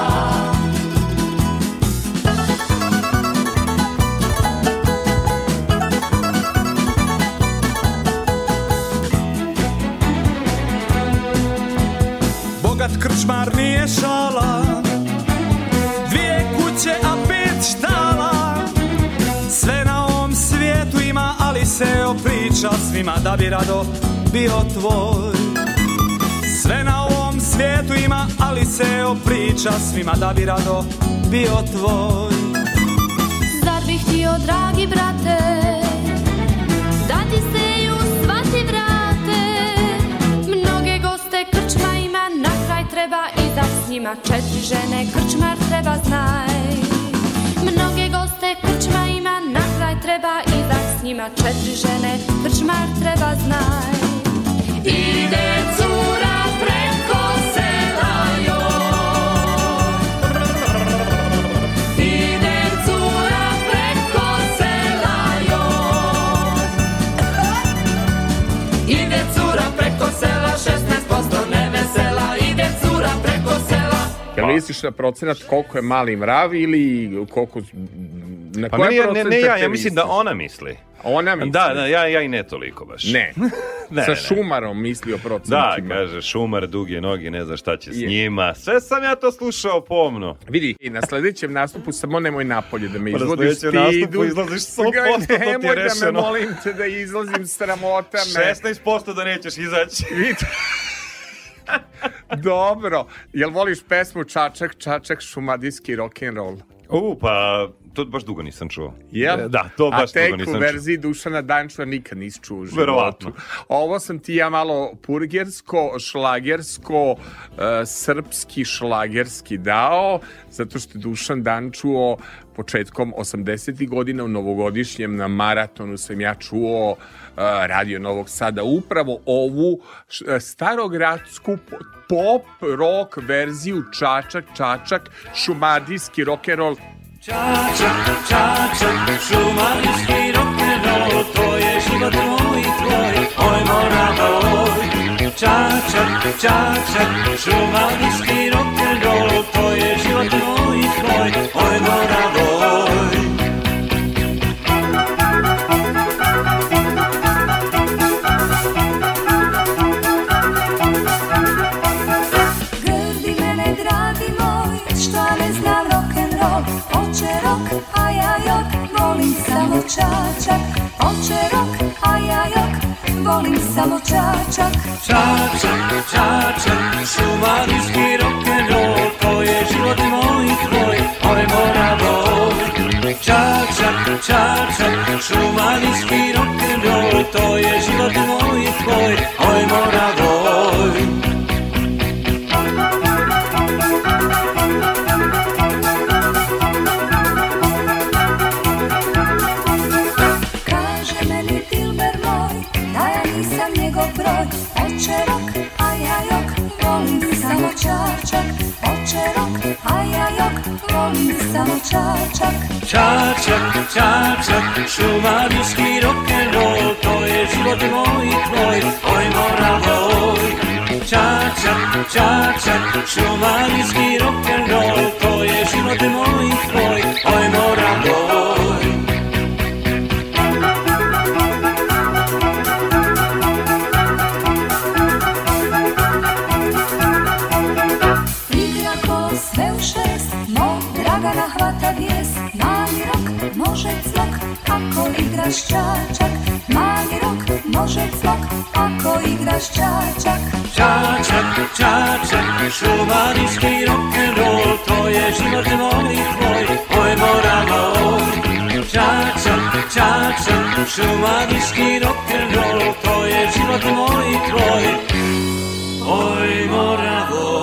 S1: se opriča svima da bi rado bio tvoj Sve na ovom svijetu ima, ali se opriča svima da bi rado bio tvoj
S14: Zar bih htio, dragi brate, da ti se ju svati vrate? Mnoge goste krčma ima, na kraj treba izać s njima četiri žene, krčmar treba znaj. Mnoge goste krčma ima, na kraj treba izać s njima četiri žene, krčmar treba znaj. Ide cura preko sela joj, Ide cura preko sela joj Ide cura preko sela 16% nevesela. Ide cura preko sela.
S3: Jel misliš na procenat koliko je mali mrav ili koliko... Na
S4: Pa
S3: koje
S4: ne, ne, ja, ja mislim da ona misli.
S3: Ona misli?
S4: Da, da, ja, ja i ne toliko baš.
S3: Ne.
S4: Ne,
S3: Sa
S4: ne.
S3: šumarom misli o
S4: Da,
S3: procentima.
S4: kaže, šumar, duge noge, ne zna šta će s
S3: Je.
S4: njima. Sve sam ja to slušao pomno.
S3: Vidi, i na sledećem nastupu samo nemoj napolje da me
S4: na
S3: izvodiš
S4: sledećem nastupu
S3: stidu.
S4: izlaziš 100%, to ti je
S3: Nemoj da me
S4: rešeno.
S3: molim te da izlazim sramota me.
S4: 16% da nećeš izaći.
S3: Vidi. Dobro. Jel voliš pesmu Čačak, Čačak, šumadijski rock'n'roll?
S4: U, pa to baš dugo nisam čuo.
S3: Jel?
S4: Da, to baš
S3: A tek
S4: dugo nisam
S3: u
S4: čuo.
S3: verziji Dušana Dančeva nikad nisi čuo u životu.
S4: Verovatno.
S3: Ovo sam ti ja malo purgersko, šlagersko, e, srpski šlagerski dao, zato što je Dušan Dančuo početkom 80. godina u novogodišnjem na maratonu sam ja čuo e, radio Novog Sada upravo ovu e, starogradsku po- pop rock verziju Čačak, Čačak, šumadijski rock'n'roll
S12: Čačak, čačak, šumarijski rock'n'roll, to je život moj i tvoj, oj mora oj. Čačak, čačak, šumarijski rock'n'roll, to je život moj i tvoj, oj mora oj.
S15: Očerok, ajajok, volim samo čačak Očerok, ajajok, volim samo čačak
S12: Čačak, čačak, šumadijski rock'n'roll To je život moj i tvoj, moj moravol Čačak, čačak, šumadijski rock'n'roll To je život moj tvoj,
S15: moj moravol Oče rock, a ja jok, volim samo čačak Čačak,
S12: čačak, šumarijski rock'n'roll, to je život moj i tvoj, oj mora oj. Čačak, čačak, šumarijski rock'n'roll, to je život moj i tvoj, oj mora
S15: igraš čačak Mali rok, može cmok, ako igraš čačak
S12: Čačak, čačak, šumarijski rock'n'roll, to je život moj i tvoj, oj mora oj. Čačak, čačak, šumarijski rock'n'roll, to je život moj i tvoj, oj mora oj.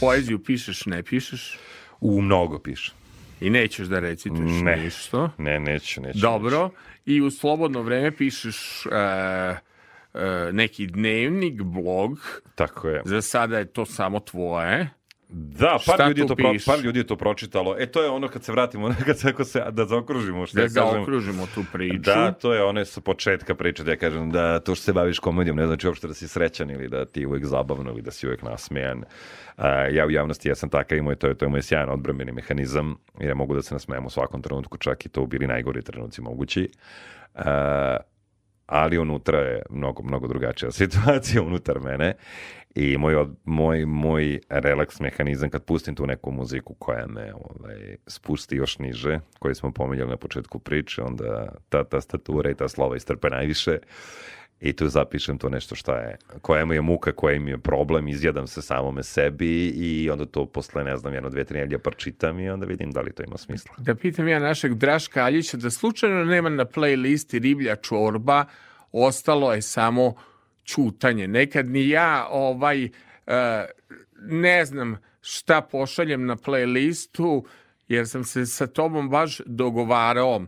S3: Poeziju pišeš, ne pišeš?
S4: U mnogo piše.
S3: I nećeš da recituješ
S4: Ne.
S3: ništa?
S4: Ne, neću, neću.
S3: Dobro. I u slobodno vreme pišeš e, e, neki dnevnik, blog.
S4: Tako je.
S3: Za sada je to samo tvoje.
S4: Da, par ljudi, to pro, par ljudi je to pročitalo. E, to je ono kad se vratimo, kad se, ako se, da zaokružimo, što
S3: Da
S4: ja kažem.
S3: zaokružimo tu priču.
S4: Da, to je one sa početka priče, da ja kažem da to što se baviš komedijom ne znači uopšte da si srećan ili da ti je uvek zabavno ili da si uvek nasmejan. A, ja u javnosti jesam takav i moj, to je, to je moj sjajan odbrambeni mehanizam jer ja mogu da se nasmejem u svakom trenutku, čak i to bili najgori trenuci mogući. A, ali unutra je mnogo, mnogo drugačija situacija unutar mene i moj, moj, moj relaks mehanizam kad pustim tu neku muziku koja me ovaj, spusti još niže, koju smo pominjali na početku priče, onda ta tastatura i ta slova istrpe najviše i tu zapišem to nešto šta je, koja mi je muka, koja mi je problem, izjadam se samome sebi i onda to posle, ne znam, jedno, dve, tri nedelje pročitam i onda vidim da li to ima smisla.
S3: Da pitam ja našeg Draška Aljića da slučajno nema na playlisti Riblja čorba, ostalo je samo čutanje. Nekad ni ja ovaj e, ne znam šta pošaljem na playlistu jer sam se sa tobom baš dogovarao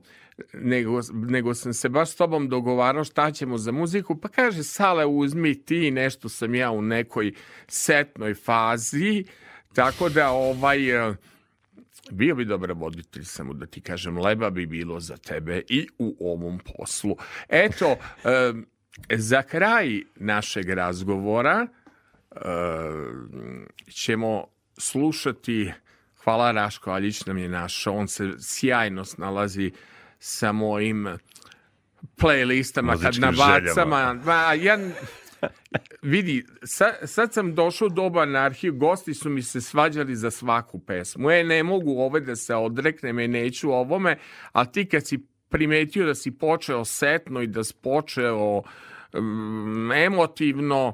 S3: nego, nego sam se baš s tobom dogovarao šta ćemo za muziku, pa kaže Sale uzmi ti, nešto sam ja u nekoj setnoj fazi, tako da ovaj e, bio bi dobar voditelj, samo da ti kažem, leba bi bilo za tebe i u ovom poslu. Eto, em, za kraj našeg razgovora em, ćemo slušati, hvala Raško Aljić nam je našao, on se sjajno snalazi sa mojim playlistama kad
S4: Muzičkim
S3: na
S4: željama.
S3: bacama. Ma, ja, vidi, sa, sad sam došao u doba na arhiv, gosti su mi se svađali za svaku pesmu. E, ne mogu ove da se odreknem, e, neću ovome, a ti kad si primetio da si počeo setno i da si počeo mm, emotivno,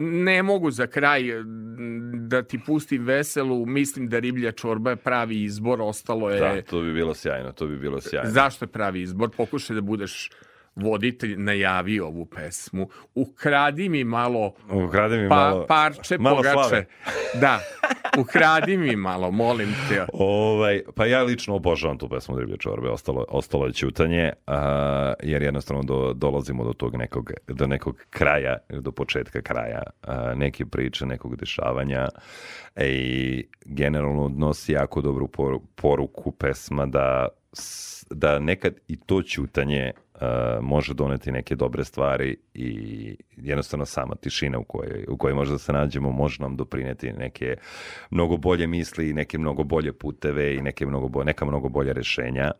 S3: ne mogu za kraj mm, da ti pustim veselu, mislim da riblja čorba je pravi izbor, ostalo je...
S4: Da, to bi bilo sjajno, to bi bilo sjajno.
S3: Zašto je pravi izbor? Pokušaj da budeš voditelj najavi ovu pesmu. Ukradi mi malo,
S4: Ukradi mi
S3: pa,
S4: malo-
S3: parče
S4: malo
S3: pogače.
S4: slave.
S3: Da, ukradi mi malo, molim te.
S4: Ovaj, pa ja lično obožavam tu pesmu Riblje čorbe, ostalo, ostalo je ćutanje, a, jer jednostavno do, dolazimo do tog nekog, do nekog kraja, do početka kraja a, neke priče, nekog dešavanja e, i generalno nosi jako dobru poru- poruku pesma da, da nekad i to ćutanje a, može doneti neke dobre stvari i jednostavno sama tišina u kojoj, u kojoj možda se nađemo može nam doprineti neke mnogo bolje misli i neke mnogo bolje puteve i neke mnogo bo, neka mnogo bolje rešenja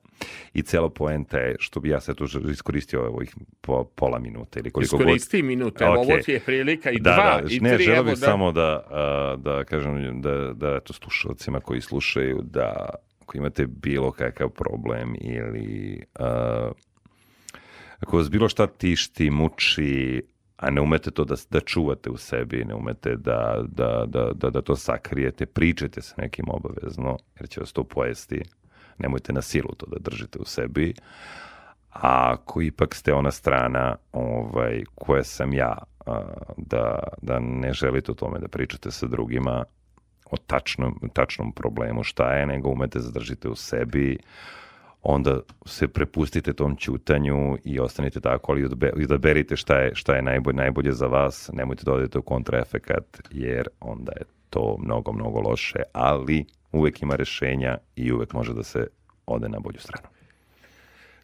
S4: i cela poenta je što bi ja sad tu iskoristio ovih po, pola minuta ili koliko
S3: Iskoristi
S4: god.
S3: minute, evo, ovo ti je prilika i
S4: da,
S3: dva,
S4: da,
S3: i
S4: ne,
S3: tri,
S4: želeo
S3: evo
S4: bih
S3: da-
S4: samo da, a, da kažem da, da eto, slušalcima koji slušaju da ako imate bilo kakav problem ili a, ako vas bilo šta tišti, muči, a ne umete to da, da čuvate u sebi, ne umete da, da, da, da, da to sakrijete, pričajte sa nekim obavezno, jer će vas to pojesti. Nemojte na silu to da držite u sebi. A ako ipak ste ona strana ovaj, koja sam ja, da, da ne želite o tome da pričate sa drugima o tačnom, tačnom problemu šta je, nego umete zadržite u sebi, onda se prepustite tom ćutanju i ostanite tako, ali odaberite šta je, šta je najbolje, najbolje za vas, nemojte da odete u kontraefekat, jer onda je to mnogo, mnogo loše, ali uvek ima rešenja i uvek može da se ode na bolju stranu.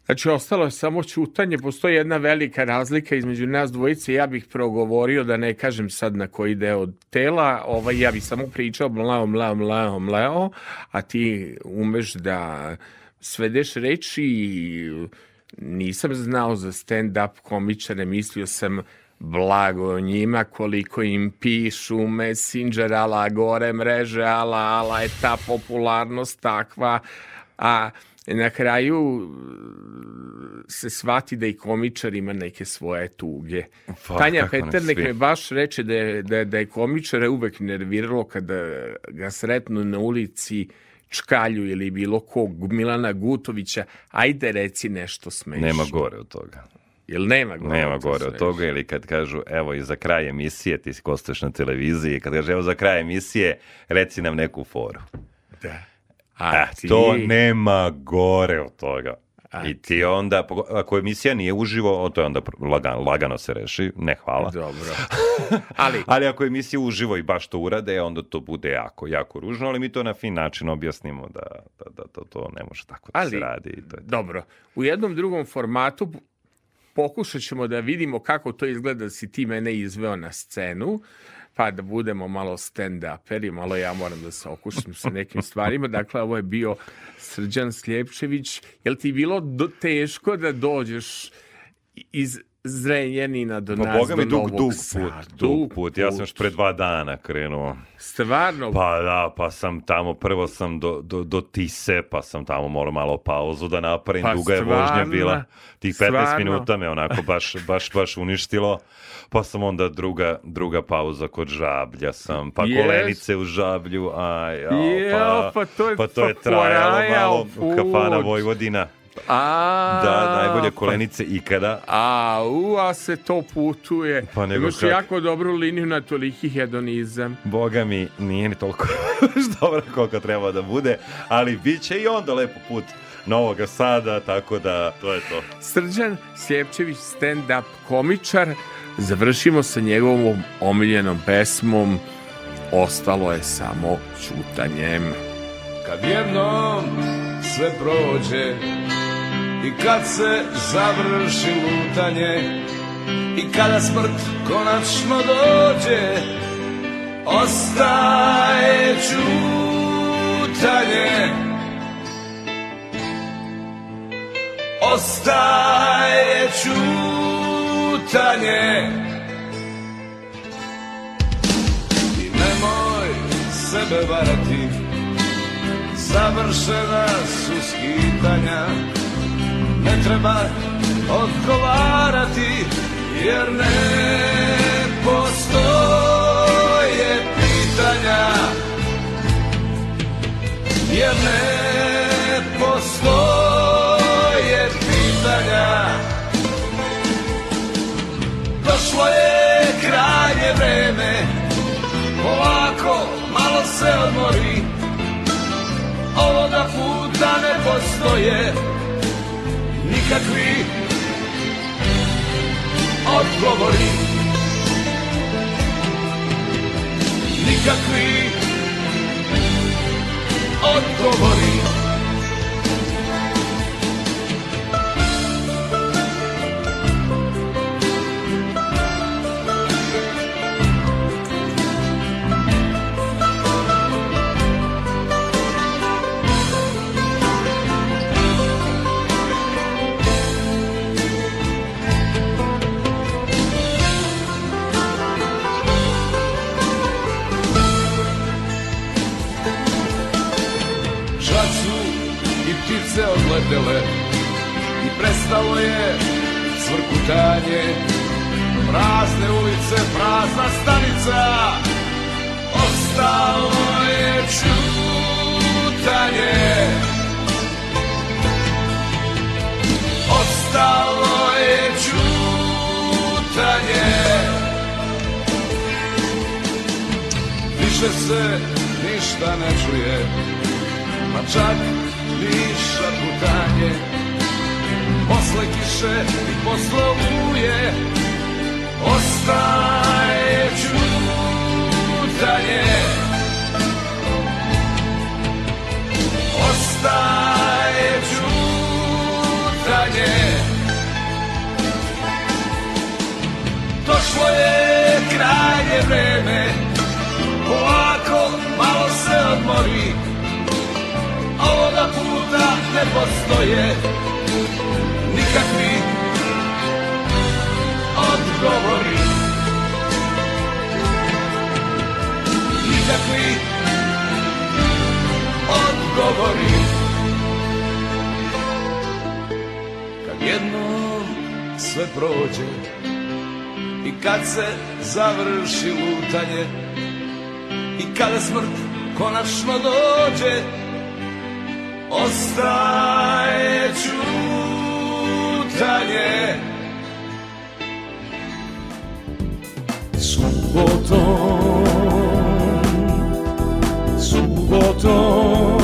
S3: Znači, ostalo je samo ćutanje. Postoji jedna velika razlika između nas dvojice. Ja bih progovorio, da ne kažem sad na koji deo od tela. Ovaj, ja bih samo pričao mlao, mlao, mlao, mlao, a ti umeš da svedeš reči i nisam znao za stand-up komičare, mislio sam blago o njima, koliko im pišu Messenger, ala gore mreže, ala, ala je ta popularnost takva, a na kraju se shvati da i komičar ima neke svoje tuge.
S4: Pa,
S3: Tanja Peternek me baš reče da je, da, da je komičara uvek nerviralo kada ga sretnu na ulici Čkalju ili bilo kog, Milana Gutovića, ajde reci nešto smešno.
S4: Nema gore od toga.
S3: Jel nema gore?
S4: Nema gore od toga ili kad kažu evo i za kraj emisije, ti si gostuješ na televiziji, kad kaže evo za kraj emisije, reci nam neku foru.
S3: Da.
S4: A,
S3: ti-
S4: to nema gore od toga.
S3: A
S4: I ti onda, ako emisija nije uživo, to je onda lagano, lagano se reši, ne hvala.
S3: Dobro. Ali,
S4: Ali ako emisija uživo i baš to urade, onda to bude jako, jako ružno, ali mi to na fin način objasnimo da, da, da to, to ne može tako da se
S3: Ali,
S4: radi. I to je.
S3: Dobro, u jednom drugom formatu pokušat ćemo da vidimo kako to izgleda da si ti mene izveo na scenu, pa da budemo malo stand-uperi, malo ja moram da se okušam sa nekim stvarima. Dakle, ovo je bio Srđan Sljepčević. Jel ti bilo do, teško da dođeš iz Zrenjanina do
S4: Pa
S3: nas,
S4: boga mi
S3: do
S4: dug,
S3: Novog
S4: dug
S3: Sada?
S4: put, dug put. Ja sam još pre dva dana krenuo.
S3: Stvarno?
S4: Pa da, pa sam tamo, prvo sam do, do, do Tise, pa sam tamo morao malo pauzu da napravim,
S3: Pa
S4: duga je vožnja bila. Tih 15
S3: Stvarno?
S4: minuta me onako baš, baš, baš uništilo. Pa sam onda druga, druga pauza kod žablja sam, pa
S3: Jes.
S4: kolenice u žablju, aj, jao, pa,
S3: pa to je
S4: pa to je trajalo malo, kafana Vojvodina.
S3: A,
S4: Da, najbolje
S3: pa-
S4: kolenice ikada.
S3: A, u, a se to putuje.
S4: Pa nego
S3: Imaš
S4: kak-
S3: jako dobru liniju na toliki hedonizam.
S4: Boga mi, nije ni toliko dobro koliko treba da bude, ali bit će i onda lepo put Novoga Sada, tako da to je to.
S3: Srđan Sljepčević, stand-up komičar. Završimo sa njegovom omiljenom pesmom Ostalo je samo čutanjem.
S7: Kad jednom sve prođe i kad se završi lutanje i kada smrt konačno dođe ostaje čutanje ostaje čutanje i nemoj sebe varati Završena su skitanja ne treba odgovarati jer ne postoje pitanja. Jer ne postoje pitanja. Došlo je krajnje vreme ovako malo se odmori. Ovoga puta ne postoje Nikakvi odgovori Nikakvi odgovori ptice odletele I prestalo je cvrkutanje Prazne ulice, prazna stanica Ostalo je čutanje. Ostalo je čutanje. Više se ništa ne čuje pa čak ni šaputanje Posle kiše i posle oluje Ostaje čutanje Ostaje čutanje Došlo je krajnje vreme. Polako malo se odmori ovoga puta ne postoje nikakvi odgovori. Nikakvi odgovori. Kad jednom sve prođe i kad se završi lutanje i kada smrt konačno dođe ostaje ciutanie.
S9: Subotą, subotą.